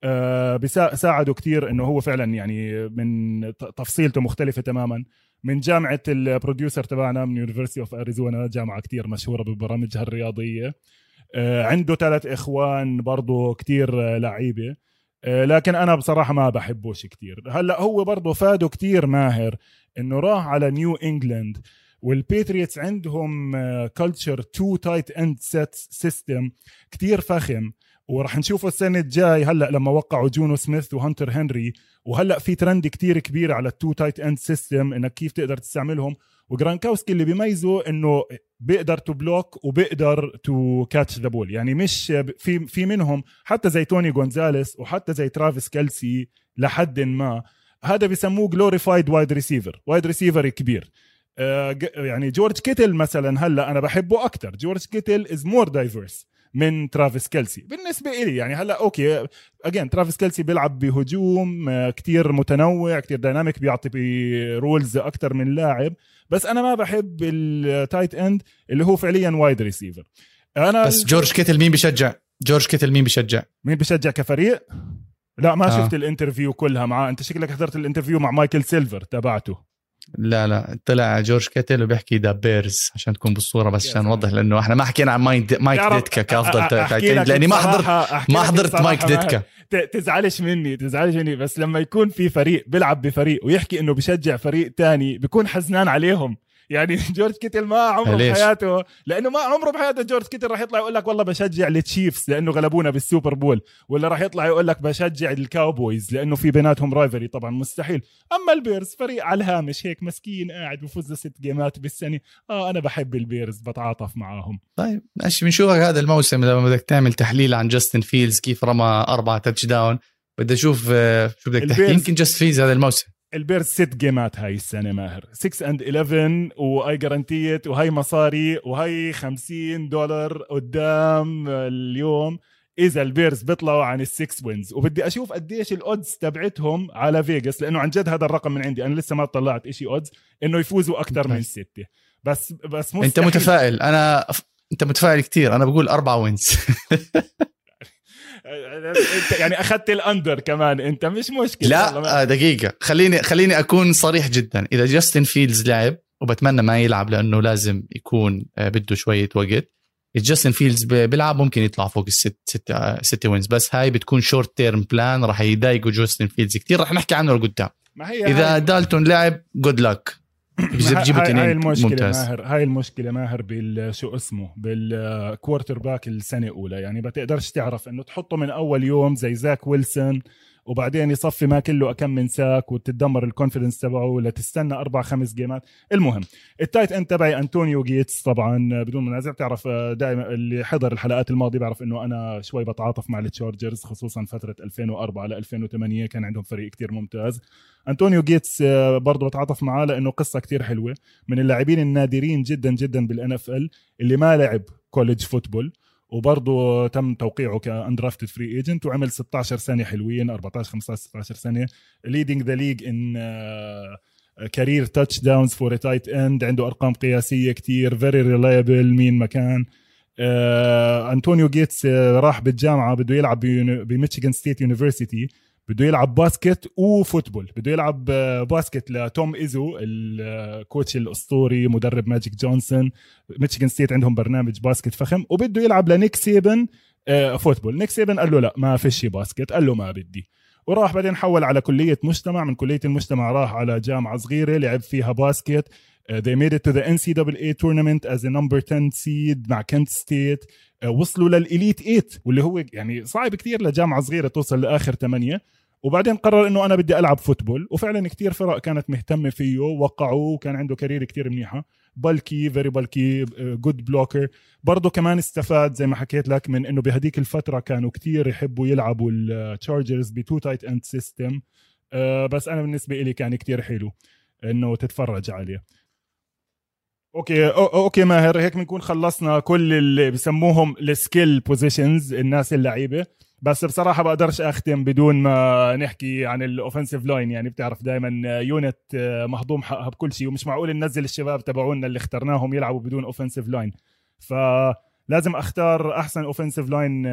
آه بيساعده كتير إنه هو فعلا يعني من تفصيلته مختلفة تماما. من جامعة ال producer تبعنا من University of Arizona جامعة كتير مشهورة ببرامجها الرياضية. آه، عنده ثلاث إخوان برضه كتير لعيبة. آه، لكن أنا بصراحة ما بحبوش كتير. هلأ هو برضه فاده كتير ماهر إنه راح على New England وال Patriots عندهم culture two tight end set system كتير فخم. وراح نشوفه السنة الجاي هلأ لما وقعوا Jonnu Smith و Hunter Henry. وهلأ في ترند كتير كبير على ال two tight end system إنك كيف تقدر تستعملهم. و Gronkowski اللي بيميزه إنه بيقدر to block وبيقدر to catch the ball. يعني مش في في منهم حتى زي Tony Gonzalez وحتى زي Travis Kelce لحد ما. هذا بيسموه glorified wide receiver wide receiver كبير. آه، يعني George Kittle مثلا هلأ أنا بحبه أكثر George Kittle is more diverse من Travis Kelce. بالنسبة إلي يعني هلأ okay again Travis Kelce بيلعب بهجوم آه، كتير متنوع كتير dynamic بيعطي roles أكثر من لاعب بس أنا ما بحب ال tight end اللي هو فعليا wide receiver أنا بس George Kittle مين بيشجع George Kittle مين بيشجع مين بيشجع كفريق؟ لا ما آه. شفت ال interview كلها معاه أنت شكلك حضرت ال interview مع Michael Silver تبعته. لا لا طلع George Kittle وبيحكي the Bears عشان تكون بالصورة بس عشان نوضح لأنه إحنا ما حكينا عن Mike Mike Ditka كأفضل tight end لأني ما حضرت ما حضرت Mike Ditka. تزعلش مني تزعلش مني بس لما يكون في فريق بيلعب بفريق ويحكي إنه بشجع فريق تاني بيكون حزنان عليهم. يعني George Kittle ما عمره ليش؟ بحياته لأنه ما عمره بحياته George Kittle راح يطلع يقول لك والله بشجع ال Chiefs لأنه غلبونا بال Super Bowl ولا راح يطلع يقول لك بشجع ال Cowboys لأنه في بيناتهم rivalry طبعا مستحيل. أما ال Bears فريق على الهامش هيك مسكين قاعد بفوز ست game ات بالسنة. آه أنا بحب ال Bears بتعاطف معاهم. طيب ماشي بنشوفك هذا الموسم لما بدك تعمل تحليل عن Justin Fields كيف رمى أربعة touchdown بدي أشوف آه، شو بدك تحكي؟ يمكن جاست Fields هذا الموسم. ال Bears ست game ات هاي السنة ماهر. 6 and 11 I guarantee it وهي مصاري وهي 50 دولار قدام اليوم. إذا ال Bears بيطلعوا عن ال six wins وبدي أشوف قديش ال odds تبعتهم على Vegas لأنه عن جد هذا الرقم من عندي. أنا لسه ما طلعت إشي odds إنه يفوزوا أكثر من ستة. بس بس مستحيل. أنت متفائل. أنا أنت متفائل كثير أنا بقول اربعه wins يعني اخذت ال under كمان. انت مش مشكلة. لا دقيقة. خليني خليني أكون صريح جدا. إذا Justin Fields لعب وبتمنى ما يلعب لأنه لازم يكون آه، بده شوية وقت Justin Fields بيلعب ممكن يطلع فوق الست ست ست wins بس هاي بتكون short term plan راح يضايقوا Justin Fields كثير راح نحكي عنه لقدام. ما هي إذا دالتون لعب good luck بجيبوا هاي المشكلة ممتاز. ماهر هاي المشكلة ماهر بالشو اسمه بال quarterback السنة الأولى يعني ما تقدرش تعرف إنه تحطه من أول يوم زي Zach Wilson وبعدين يصفي ما كله كم من sack وتتدمر ال confidence تبعه ولا تستنى أربع خمس game ات. المهم ال tight end تبعي أنطونيو جيتس طبعا بدون منازع. بتعرف دائما اللي حضر الحلقات الماضية بيعرف إنه أنا شوي بتعاطف مع التشارجرز خصوصا فترة 2004 ل 2008 كان عندهم فريق كتير ممتاز. أنطونيو جيتس برضه بتعاطف معاه لإنه قصة كتير حلوة. من اللاعبين النادرين جدا جدا بال NFL اللي ما لعب college football وبرضه تم توقيعه ك undrafted free agent وعمل 16 سنة حلوين 14 15 16 سنة leading the league in career touchdowns for tight end عنده أرقام قياسية كتير very reliable مين مكان آه أنطونيو جيتس آه راح بالجامعة بده يلعب بميشيغان State University. بده يلعب basket و football. بده يلعب آه، basket لتوم إيزو ال coach الأسطوري مدرب ماجيك جونسون. ميشيغان ستيت عندهم برنامج basket فخم وبده يلعب لنيك سيبن آه، football. نيك سيبن قال له لا ما فيش basket. قال له ما بدي. وراح بعدين حول على كلية مجتمع. من كلية المجتمع راح على جامعة صغيرة لعب فيها basket. Uh, they made it to the NCAA tournament as a number 10 seed مع كنت ستيت وصلوا لل Elite 8 واللي هو يعني صعب كثير لجامعة صغيرة توصل لآخر ثمانية وبعدين قرر إنه أنا بدي ألعب football وفعلا كتير فرق كانت مهتمة فيه وقعوه وكان عنده career كتير منيحه bulky very bulky good blocker برضه كمان استفاد زي ما حكيت لك من إنه بهديك الفترة كانوا كتير يحبوا يلعبوا التشارجرز ب two tight end system بس أنا بالنسبة لي كان كتير حلو إنه تتفرج عليه. okay okay ماهر هيك بنكون خلصنا كل اللي بسموهم ال skill positions الناس اللعيبة. بس بصراحة بقدرش أختم بدون ما نحكي عن ال offensive line يعني بتعرف دائما unit مهضوم حقها بكل شيء ومش معقول ننزل الشباب تبعونا اللي اخترناهم يلعبوا بدون offensive line ف لازم أختار أحسن offensive line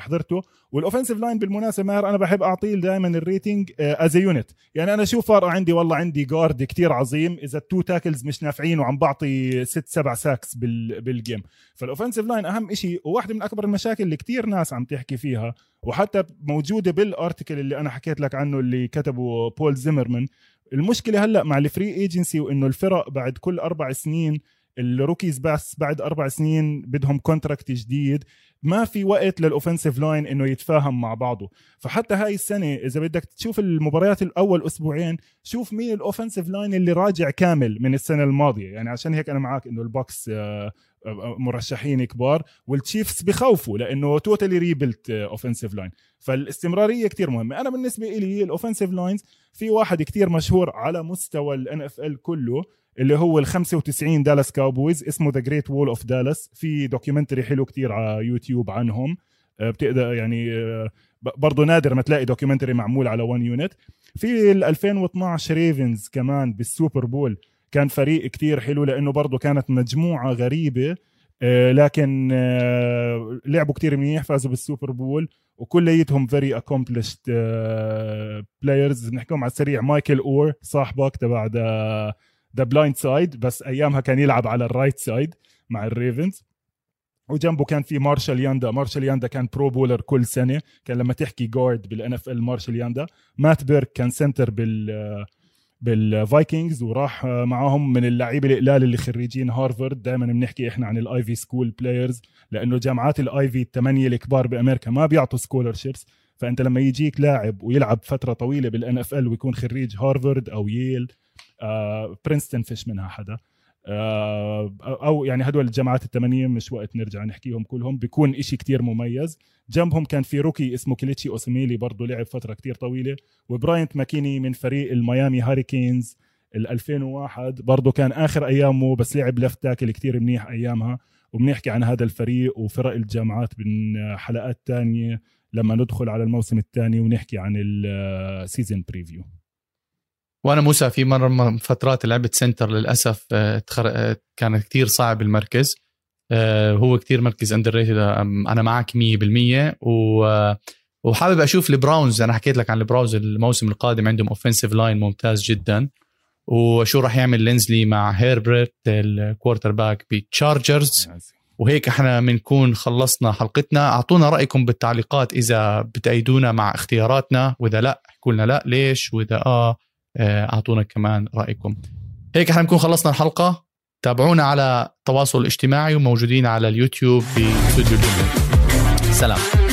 حضرته. وال offensive line بالمناسبة ماهر أنا بحب أعطيه دائما ال rating as unit يعني أنا شو فارقة عندي؟ والله عندي guard كتير عظيم. إذا ال two tackles مش نافعين وعم بعطي ست سبع sacks بال game فال offensive line أهم شيء وواحدة من أكبر المشاكل اللي كتير ناس عم تحكي فيها وحتى موجودة بال article اللي أنا حكيت لك عنه اللي كتبه بول زيمرمان المشكلة هلأ مع ال free agency وإنه الفرق بعد كل أربع سنين ال rookies بس بعد أربع سنين بدهم contract جديد ما في وقت لل offensive line إنه يتفاهم مع بعضه. فحتى هاي السنة إذا بدك تشوف المباريات الأول أسبوعين شوف مين ال offensive line اللي راجع كامل من السنة الماضية. يعني عشان هيك أنا معك إنه ال Bucs آه، آه، مرشحين كبار وال Chiefs بخوفوا لأنه totally rebuilt offensive line فالاستمرارية كتير مهمة. أنا بالنسبة لي ال offensive lines في واحد كتير مشهور على مستوى ال NFL كله اللي هو ال 95 دالاس كاوبويز اسمه The Great Wall of Dallas في documentary حلو كتير على يوتيوب عنهم. آه، بتقدر يعني آه، برضه نادر ما تلاقي documentary معمول على 1 unit في ال 2012 Ravens كمان بال Super Bowl. كان فريق كتير حلو لأنه برضه كانت مجموعة غريبة آه، لكن لعبوا كتير منيح فازوا بال Super Bowl. وكليتهم very accomplished players بنحكيهم على السريع مايكل اور صاحبك تبع The Blind Side بس أيامها كان يلعب على ال right side مع ال Ravens وجنبه كان في مارشال ياندا مارشال ياندا كان Pro Bowler كل سنة. كان لما تحكي guard بال NFL مارشال ياندا مات بيرك كان center بال بال Vikings وراح معاهم من اللعيبة القلال اللي خريجين هارفارد دائما بنحكي إحنا عن ال Ivy school players لأنه جامعات ال Ivy الثمانيه الكبار بأمريكا ما بيعطوا scholarships فأنت لما يجيك لاعب ويلعب فترة طويلة بال NFL ويكون خريج هارفارد أو ييل برينستون فيش منها حدا. آه أو يعني هدول الجامعات الثمانيه مش وقت نرجع نحكيهم كلهم بيكون إشي كتير مميز. جنبهم كان في rookie اسمه كليتشي اوسميلي برضه لعب فترة كتير طويلة. وبراينت ماكيني من فريق ال Miami Hurricanes ال 2001 برضه كان آخر أيامه بس لعب left tackle كتير منيح أيامها. وبنحكي عن هذا الفريق وفرق الجامعات حلقات تانية لما ندخل على الموسم الثاني ونحكي عن ال season preview وأنا موسى في مرة من فترات لعبت center للأسف آه، آه، كان كثير صعب المركز آه، هو كثير مركز underrated أنا معك 100% و وحابب أشوف ال Browns أنا حكيت لك عن ال Browns الموسم القادم عندهم offensive line ممتاز جدا وشو راح يعمل لينزلي مع هيربرت ال quarterback ب Chargers وهيك إحنا بنكون خلصنا حلقتنا. أعطونا رأيكم بالتعليقات إذا بتأيدونا مع اختياراتنا وإذا لا احكوا لنا لا ليش؟ وإذا آه أعطونا كمان رأيكم. هيك إحنا بنكون خلصنا الحلقة. تابعونا على التواصل الاجتماعي وموجودين على اليوتيوب في استوديو سلام.